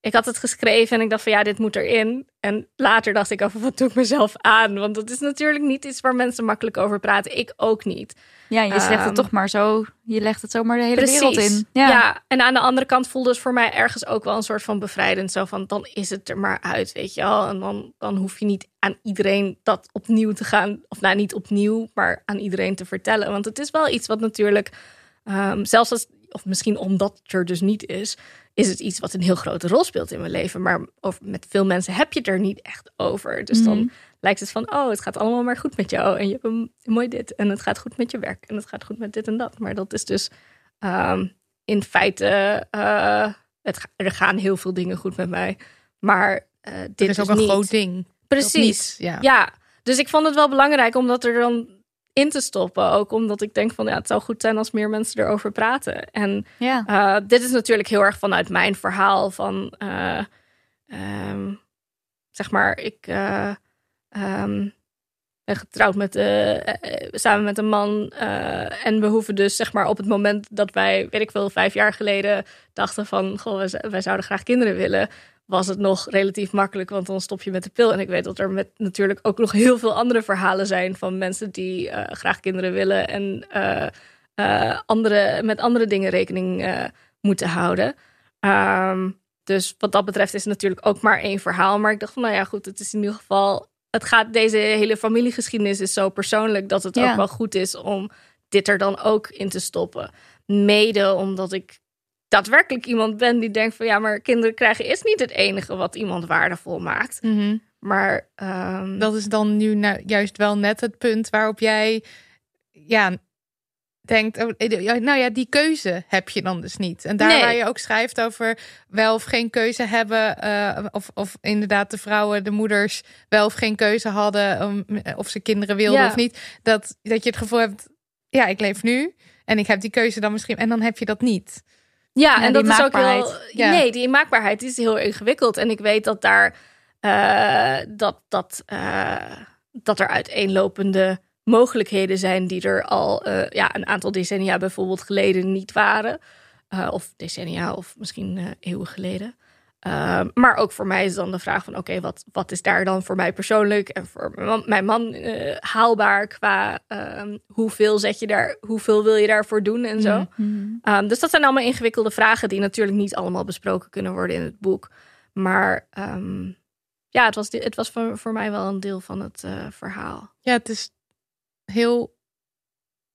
ik had het geschreven en ik dacht van ja, dit moet erin. En later dacht ik over wat doe ik mezelf aan? Want dat is natuurlijk niet iets waar mensen makkelijk over praten. Ik ook niet. Ja, je Ehm, het toch maar zo. Je legt het zomaar de hele wereld in. Ja. Ja. en aan de andere kant voelde het voor mij ergens ook wel een soort van bevrijdend. Zo van, dan is het er maar uit, weet je wel. En dan, dan hoef je niet aan iedereen dat opnieuw te gaan... Of nou, niet opnieuw, maar aan iedereen te vertellen. Want het is wel iets wat natuurlijk... ehm, zelfs als, of misschien omdat het er dus niet is... is het iets wat een heel grote rol speelt in mijn leven. Maar over, met veel mensen heb je het er niet echt over. Dus dan lijkt het van, oh, het gaat allemaal maar goed met jou. En je hebt een mooi dit. En het gaat goed met je werk. En het gaat goed met dit en dat. Maar dat is dus ehm, in feite... eh, het, er gaan heel veel dingen goed met mij. Maar eh, dit is ook dus een niet. groot ding. Precies. Niet, ja. Ja, dus ik vond het wel belangrijk om dat er dan in te stoppen. Ook omdat ik denk van, ja, het zou goed zijn als meer mensen erover praten. En Ja. eh, dit is natuurlijk heel erg vanuit mijn verhaal van, eh, ehm, zeg maar, ik ehm, ben getrouwd met, eh, eh, samen met een man. eh, en we hoeven dus, zeg maar, op het moment dat wij, weet ik veel, vijf jaar geleden dachten van, goh, wij, zouden graag kinderen willen, was het nog relatief makkelijk, want dan stop je met de pil. En ik weet dat er met natuurlijk ook nog heel veel andere verhalen zijn van mensen die graag kinderen willen en andere, met andere dingen rekening moeten houden. Ehm, dus wat dat betreft is het natuurlijk ook maar één verhaal. Maar ik dacht van, nou ja, goed, het is in ieder geval. Het gaat, deze hele familiegeschiedenis is zo persoonlijk dat het Ja. ook wel goed is om dit er dan ook in te stoppen. Mede omdat ik daadwerkelijk iemand ben die denkt van ja, maar kinderen krijgen is niet het enige wat iemand waardevol maakt. Mhm. Maar ehm, Dat is dan nu nou juist wel net het punt waarop jij ja, denkt, oh, eh, nou ja, die keuze heb je dan dus niet. En daar Nee. waar je ook schrijft over wel of geen keuze hebben, eh, of, of inderdaad de vrouwen, de moeders wel of geen keuze hadden, om, of ze kinderen wilden Ja. of niet, dat, dat je het gevoel hebt, ja, ik leef nu en ik heb die keuze dan misschien, en dan heb je dat niet. Ja, Ja, en dat is ook heel. Ja. Nee, die maakbaarheid is heel ingewikkeld. En ik weet dat daar. eh, dat, dat, eh, dat er uiteenlopende mogelijkheden zijn die er al eh, ja, een aantal decennia bijvoorbeeld geleden niet waren. Eh, of decennia, of misschien eh, eeuwen geleden. Maar ook voor mij is dan de vraag van oké, wat, wat is daar dan voor mij persoonlijk en voor mijn man, mijn man haalbaar qua ehm, hoeveel zet je daar, hoeveel wil je daarvoor doen en zo. Um, dus dat zijn allemaal ingewikkelde vragen die natuurlijk niet allemaal besproken kunnen worden in het boek. Maar ehm, ja, het was, het was voor, voor mij wel een deel van het verhaal. Ja, het is heel.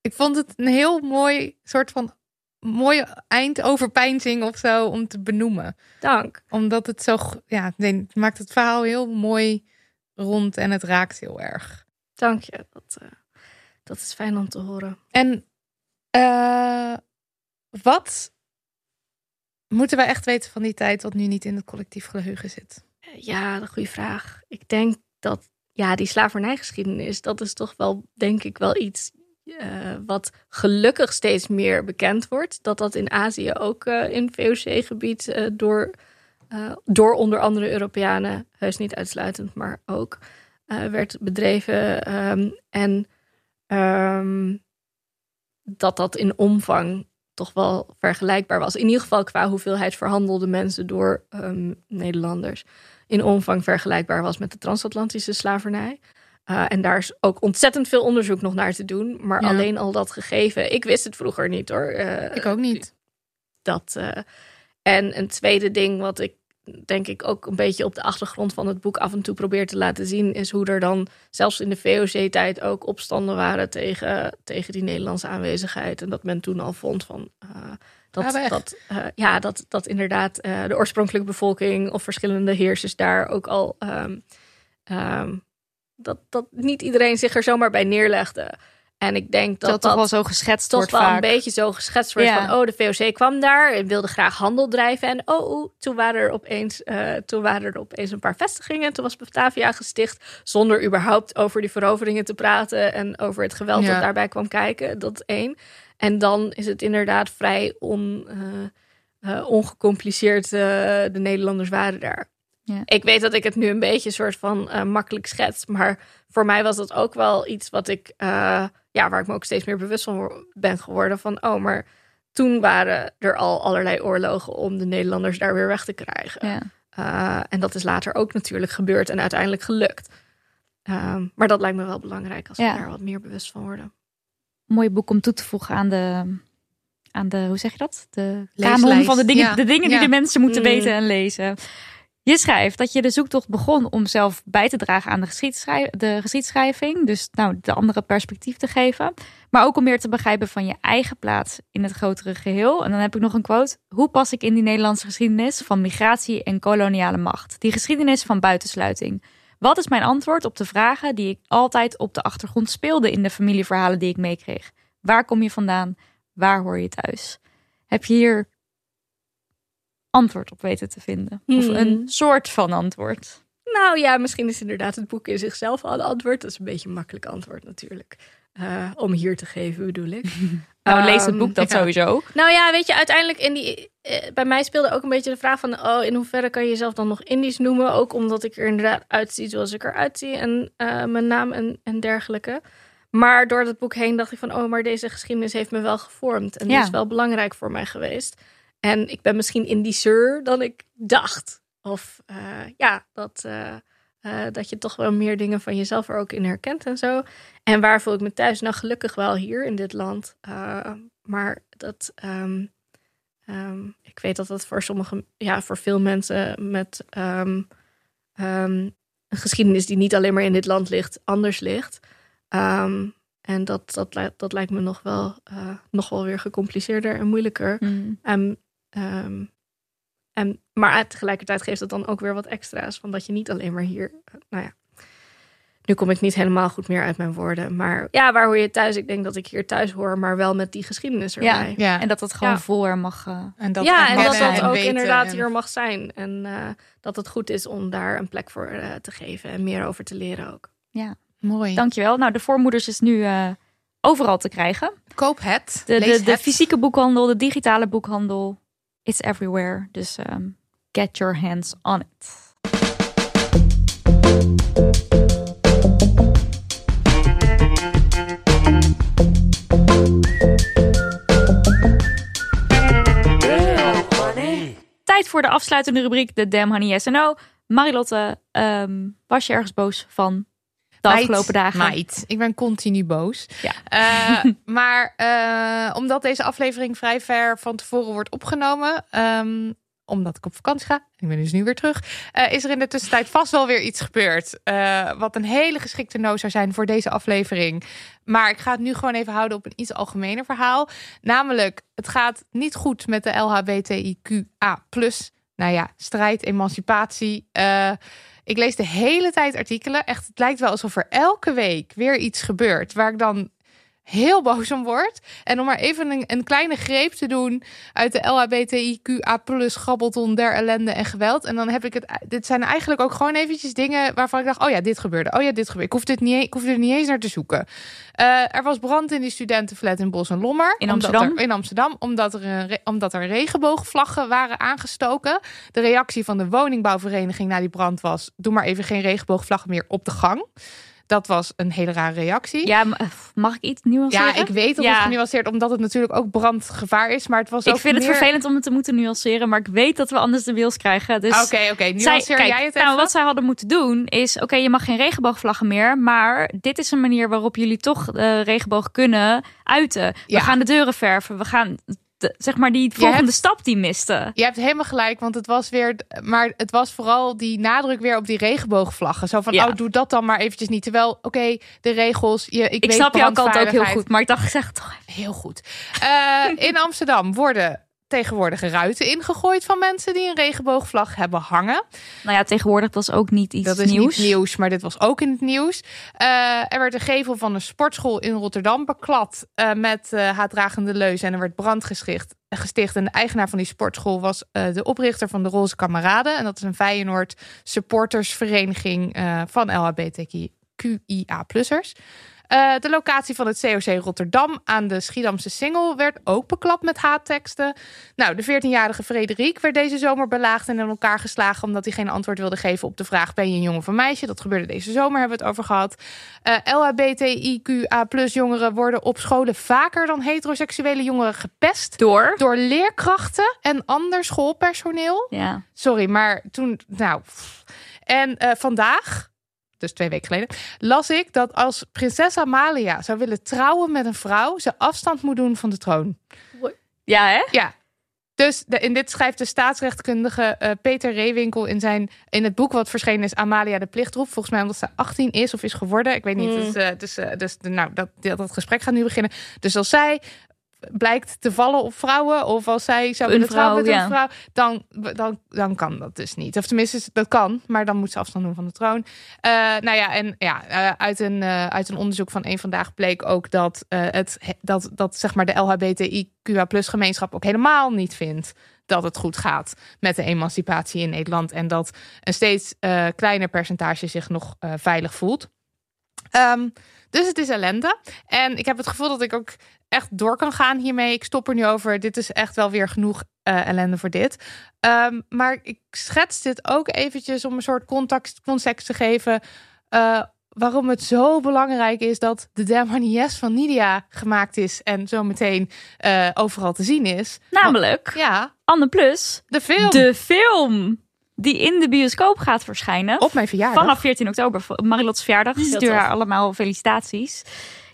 Ik vond het een heel mooi soort van mooie eindoverpeinzing of zo om te benoemen. Dank. Omdat het zo, ja, nee, het maakt het verhaal heel mooi rond en het raakt heel erg. Dank je. Dat, eh, dat is fijn om te horen. En eh, wat moeten wij echt weten van die tijd wat nu niet in het collectief geheugen zit? Eh, Ja, een goede vraag. Ik denk dat ja, die slavernijgeschiedenis, dat is toch wel, denk ik, wel iets eh, wat gelukkig steeds meer bekend wordt. Dat dat in Azië ook eh, in VOC-gebied eh, door, door onder andere Europeanen, heus niet uitsluitend, maar ook werd bedreven. Ehm, en ehm, dat dat in omvang toch wel vergelijkbaar was. In ieder geval qua hoeveelheid verhandelde mensen door ehm, Nederlanders. In omvang vergelijkbaar was met de transatlantische slavernij. Uh, en daar is ook ontzettend veel onderzoek nog naar te doen. Maar Ja. alleen al dat gegeven. Ik wist het vroeger niet hoor. Uh, Ik ook niet. Dat, uh, en een tweede ding wat ik denk ik ook een beetje op de achtergrond van het boek af en toe probeert te laten zien, is hoe er dan zelfs in de VOC-tijd ook opstanden waren tegen, tegen die Nederlandse aanwezigheid. En dat men toen al vond van. Dat, echt? dat, eh, ja, dat, dat inderdaad eh, de oorspronkelijke bevolking of verschillende heersers daar ook al. ehm, ehm, dat, dat niet iedereen zich er zomaar bij neerlegde. En ik denk Dat, dat toch dat wel zo geschetst toch wordt wel vaak. een beetje zo geschetst wordt Ja. van oh de VOC kwam daar en wilde graag handel drijven en oh, toen waren er opeens eh, toen waren er opeens een paar vestigingen toen was Batavia gesticht zonder überhaupt over die veroveringen te praten en over het geweld Ja. dat daarbij kwam kijken dat één en dan is het inderdaad vrij on, eh, eh, ongecompliceerd eh, de Nederlanders waren daar Ja. ik weet dat ik het nu een beetje soort van makkelijk schets. Maar voor mij was dat ook wel iets wat ik, ja, waar ik me ook steeds meer bewust van ben geworden. Van, oh, maar toen waren er al allerlei oorlogen om de Nederlanders daar weer weg te krijgen. Ja. En dat is later ook natuurlijk gebeurd en uiteindelijk gelukt. Ehm, maar dat lijkt me wel belangrijk als we Ja. daar wat meer bewust van worden. Mooi boek om toe te voegen aan de, aan de hoe zeg je dat? De kanon van de dingen, Ja. de dingen die Ja. de mensen moeten Mm. weten en lezen. Je schrijft dat je de zoektocht begon om zelf bij te dragen aan de, geschiedschrij- de geschiedschrijving. Dus nou, de andere perspectief te geven. Maar ook om meer te begrijpen van je eigen plaats in het grotere geheel. En dan heb ik nog een quote. Hoe pas ik in die Nederlandse geschiedenis van migratie en koloniale macht? Die geschiedenis van buitensluiting. Wat is mijn antwoord op de vragen die ik altijd op de achtergrond speelde in de familieverhalen die ik meekreeg? Waar kom je vandaan? Waar hoor je thuis? Heb je hier antwoord op weten te vinden? Of Hmm. een soort van antwoord? Nou ja, misschien is inderdaad het boek in zichzelf al een antwoord. Dat is een beetje een makkelijk antwoord natuurlijk. Eh, om hier te geven, bedoel ik. Nou, lees het Ehm, boek dat ja. sowieso. Nou ja, weet je, uiteindelijk in die, eh, bij mij speelde ook een beetje de vraag van, oh, in hoeverre kan je jezelf dan nog Indisch noemen? Ook omdat ik er inderdaad uitzie zoals ik eruit zie en eh, mijn naam en, en dergelijke. Maar door dat boek heen dacht ik van, oh, maar deze geschiedenis heeft me wel gevormd en die is wel belangrijk voor mij geweest. En ik ben misschien Indischer dan ik dacht. Of eh, ja, dat, eh, dat je toch wel meer dingen van jezelf er ook in herkent en zo. En waar voel ik me thuis? Nou, gelukkig wel hier in dit land. Eh, maar dat, ehm, ik weet dat dat voor sommige, ja, voor veel mensen met ehm, een geschiedenis die niet alleen maar in dit land ligt, anders ligt. En dat, dat, lijkt- dat lijkt me nog wel, eh, nog wel weer gecompliceerder en moeilijker. En, ehm, en, maar tegelijkertijd geeft het dan ook weer wat extra's. Van dat je niet alleen maar hier. eh, Nou ja. Nu kom ik niet helemaal goed meer uit mijn woorden. Maar ja, waar hoor je thuis? Ik denk dat ik hier thuis hoor, maar wel met die geschiedenis erbij. Ja. En dat het gewoon Ja. voor er mag. eh, En dat ja, en dat dat ook inderdaad en- hier mag zijn. En eh, dat het goed is om daar een plek voor eh, te geven en meer over te leren ook. Mooi. Dankjewel. Nou, de voormoeders is nu eh, overal te krijgen. Koop het. De, Lees de, de het. fysieke boekhandel, de digitale boekhandel. It's everywhere. Dus ehm, get your hands on it. Tijd voor de afsluitende rubriek, de Damn Honey Yes and. Marilotte, ehm, was je ergens boos van de Meid, afgelopen dagen? Meid, ik ben continu boos. Ja. Eh, maar eh, omdat deze aflevering vrij ver van tevoren wordt opgenomen, ehm, omdat ik op vakantie ga, ik ben dus nu weer terug, eh, is er in de tussentijd vast wel weer iets gebeurd. wat een hele geschikte no zou zijn voor deze aflevering. Maar ik ga het nu gewoon even houden op een iets algemener verhaal. Namelijk, het gaat niet goed met de LHBTIQA. Nou ja, strijd, emancipatie. Ik lees de hele tijd artikelen. Echt, het lijkt wel alsof er elke week weer iets gebeurt. Waar ik dan heel boos om word. En om maar even een, een kleine greep te doen uit de LHBTIQA plus grabbelton der ellende en geweld. En dan heb ik het. Dit zijn eigenlijk ook gewoon eventjes dingen waarvan ik dacht: oh ja, dit gebeurde. Oh ja, dit gebeurde. Ik hoef, dit niet, ik hoef er niet eens naar te zoeken. Eh, er was brand in die studentenflat in Bos en Lommer. In Amsterdam? er- in Amsterdam, omdat er, een, omdat er regenboogvlaggen waren aangestoken. De reactie van de woningbouwvereniging na die brand was: doe maar even geen regenboogvlaggen meer op de gang. Dat was een hele rare reactie. Ja, ma- mag ik iets nuanceren? Ja, ik weet dat Ja. het genuanceerd omdat het natuurlijk ook brandgevaar is. Maar het was Ik ook vind het vervelend om het te moeten nuanceren, maar ik weet dat we anders de wheels krijgen. Dus Oké, oké. Nuanceer kijk, jij het nou, even? wat zij hadden moeten doen is: oké, je mag geen regenboogvlaggen meer, maar dit is een manier waarop jullie toch de regenboog kunnen uiten. We Ja. gaan de deuren verven, we gaan de- zeg maar die volgende stap die miste. Je hebt helemaal gelijk, want het was weer, maar het was vooral die nadruk weer op die regenboogvlaggen. Zo van, Ja. oh, doe dat dan maar eventjes niet. Terwijl, oké, de regels, je, ik, Ik weet snap jouw kant ook heel goed, maar ik dacht, zeg toch even. Heel goed. Eh, in Amsterdam worden tegenwoordig ruiten ingegooid van mensen die een regenboogvlag hebben hangen. Nou ja, tegenwoordig dat is ook niet iets Dat is nieuws. niet nieuws, maar dit was ook in het nieuws. Eh, er werd een gevel van een sportschool in Rotterdam beklad eh, met eh haatdragende leuzen en er werd brand gesticht. gesticht. En de eigenaar van die sportschool was de oprichter van de Roze Kameraden. En dat is een Feyenoord supportersvereniging van LHBTQIA-plussers. Eh, de locatie van het COC Rotterdam aan de Schiedamse Singel werd ook beklapt met haatteksten. Nou, de 14-jarige Frederik werd deze zomer belaagd en in elkaar geslagen omdat hij geen antwoord wilde geven op de vraag: ben je een jongen of een meisje? Dat gebeurde deze zomer, hebben we het over gehad. Eh LHBTIQA jongeren worden op scholen vaker dan heteroseksuele jongeren gepest. Door? Door leerkrachten en ander schoolpersoneel. Ja. Sorry, maar toen, nou. En eh, vandaag, dus twee weken geleden, las ik dat als prinses Amalia zou willen trouwen met een vrouw, ze afstand moet doen van de troon. Ja, hè? Ja. Dus de, in dit schrijft de staatsrechtkundige eh, Peter Reewinkel in, zijn, in het boek wat verschenen is Amalia de Plichtroep. Volgens mij omdat ze 18 is of is geworden. Ik weet niet. Mm. Dus, eh, dus, eh, dus de- nou, dat, dat, dat gesprek gaat nu beginnen. Dus als zij blijkt te vallen op vrouwen of als zij zou willen trouwen met een vrouw, dan, dan, dan kan dat dus niet. Of tenminste, dat kan, maar dan moet ze afstand doen van de troon. Eh, nou ja, en ja, eh, uit, een, eh, uit een onderzoek van één vandaag bleek ook dat, het, dat, dat zeg maar de LHBTIQA gemeenschap ook helemaal niet vindt dat het goed gaat met de emancipatie in Nederland. En dat een steeds kleiner percentage zich nog veilig voelt. Ehm, dus het is ellende. En ik heb het gevoel dat ik ook echt door kan gaan hiermee. Ik stop er nu over. Dit is echt wel weer genoeg eh, ellende voor dit. Ehm, maar ik schets dit ook eventjes om een soort context, context te geven. eh, waarom het zo belangrijk is dat de Yes van Nidia gemaakt is. En zo meteen eh, overal te zien is. Namelijk Ja, Anne Plus, de film. de film die in de bioscoop gaat verschijnen. Op mijn verjaardag. Vanaf 14 oktober, Marilot's verjaardag. Heel Stuur haar allemaal felicitaties.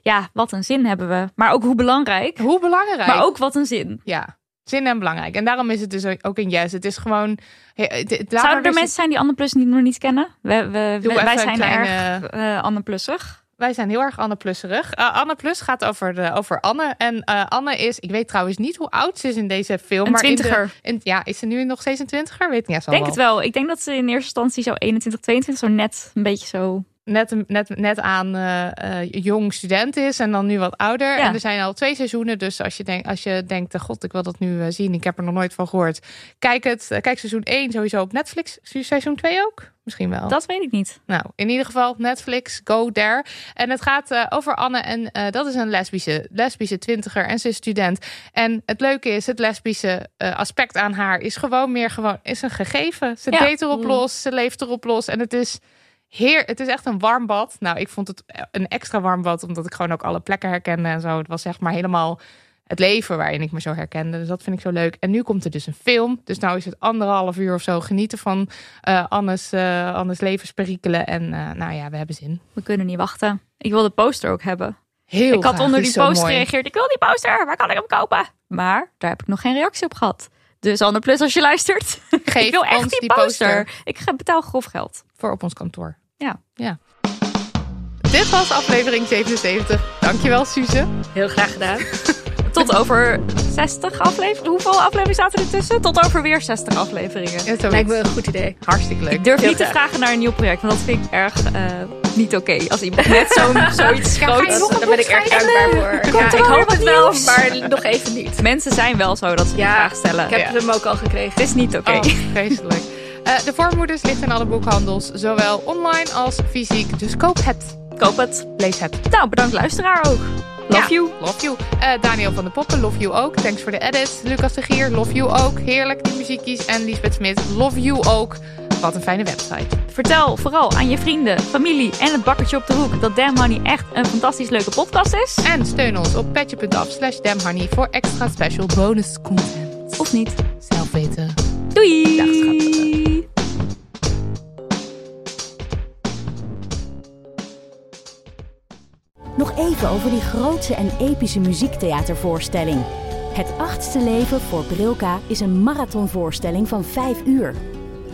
Ja, wat een zin hebben we. Maar ook hoe belangrijk. Hoe belangrijk. Maar ook wat een zin. Ja, zin en belangrijk. En daarom is het dus ook een yes. Het is gewoon... het- het- Zouden er mensen zijn die Anne Plus niet, nog niet kennen? We, we, Doe we- wij zijn kleine- erg eh Anne Plussig. Wij zijn heel erg Anne Plusserig. Uh, Anne Plus gaat over, de, over Anne. En eh, Anne is, ik weet trouwens niet hoe oud ze is in deze film. Een maar in de- twintiger. in- ja, is ze nu nog steeds een twintiger? Weet ik niet. Ja, denk wel. het wel. Ik denk dat ze in eerste instantie zo 21, 22, zo net een beetje zo... Net, net, net aan eh, eh, jong student is en dan nu wat ouder. Ja. En er zijn al twee seizoenen. Dus als je, denk, als je denkt, eh, god, ik wil dat nu zien. Ik heb er nog nooit van gehoord. Kijk het. Kijk seizoen 1 sowieso op Netflix. Seizoen 2 ook? Misschien wel. Dat weet ik niet. Nou, in ieder geval Netflix, go there. En het gaat over Anne en dat is een lesbische, lesbische twintiger en ze is student. En het leuke is, het lesbische aspect aan haar is gewoon meer gewoon, is een gegeven. Ze Ja. date erop los, ze leeft erop los en het is heer, het is echt een warm bad. Nou, ik vond het een extra warm bad, omdat ik gewoon ook alle plekken herkende en zo. Het was zeg maar helemaal het leven waarin ik me zo herkende. Dus dat vind ik zo leuk. En nu komt er dus een film. Dus nou is het anderhalf uur of zo genieten van eh, Annes, eh, Annes levensperikelen. En eh, nou ja, we hebben zin. We kunnen niet wachten. Ik wil de poster ook hebben. Heel ik had graag. onder die poster mooi. gereageerd. Ik wil die poster. Waar kan ik hem kopen? Maar daar heb ik nog geen reactie op gehad. Dus Anne Plus, als je luistert. Geef ik wil echt ons die, die poster. poster. Ik ga- betaal grof geld. Voor op ons kantoor. Ja. ja. Dit was aflevering 77. Dankjewel, Suze. Heel graag gedaan. Tot over 60 afleveringen. Hoeveel afleveringen zaten er tussen? Tot over weer 60 afleveringen. Ja. Lijkt me een goed idee. Hartstikke leuk. Ik durf Heel niet te vragen naar een nieuw project, want dat vind ik erg eh, niet oké. Als iemand net zo'n zoiets Ja, ga je groots... Daar ben ik erg dankbaar voor. Ja, ik hoop het wel, nieuws? maar nog even niet. Mensen zijn wel zo dat ze die Ja, vraag stellen. Ik heb Ja. hem ook al gekregen. Het is niet oké. Oh, vreselijk. Eh, de voormoeders ligt in alle boekhandels, zowel online als fysiek. Dus koop het. Koop het. Lees het. Nou, bedankt luisteraar ook. Love Ja, you. Love you. Eh, Daniel van de Poppen, love you ook. Thanks voor de edit. Lucas de Gier, love you ook. Heerlijk, die muziekjes. En Lisbeth Smit, love you ook. Wat een fijne website. Vertel vooral aan je vrienden, familie en het bakkertje op de hoek dat Damn Honey echt een fantastisch leuke podcast is. En steun ons op petje.af slash damhoney voor extra special bonus content. Of niet. Zelf weten. Doei! Dag, schatten. Nog even over die grootse en epische muziektheatervoorstelling. Het achtste leven voor Brilka is een marathonvoorstelling van 5 uur.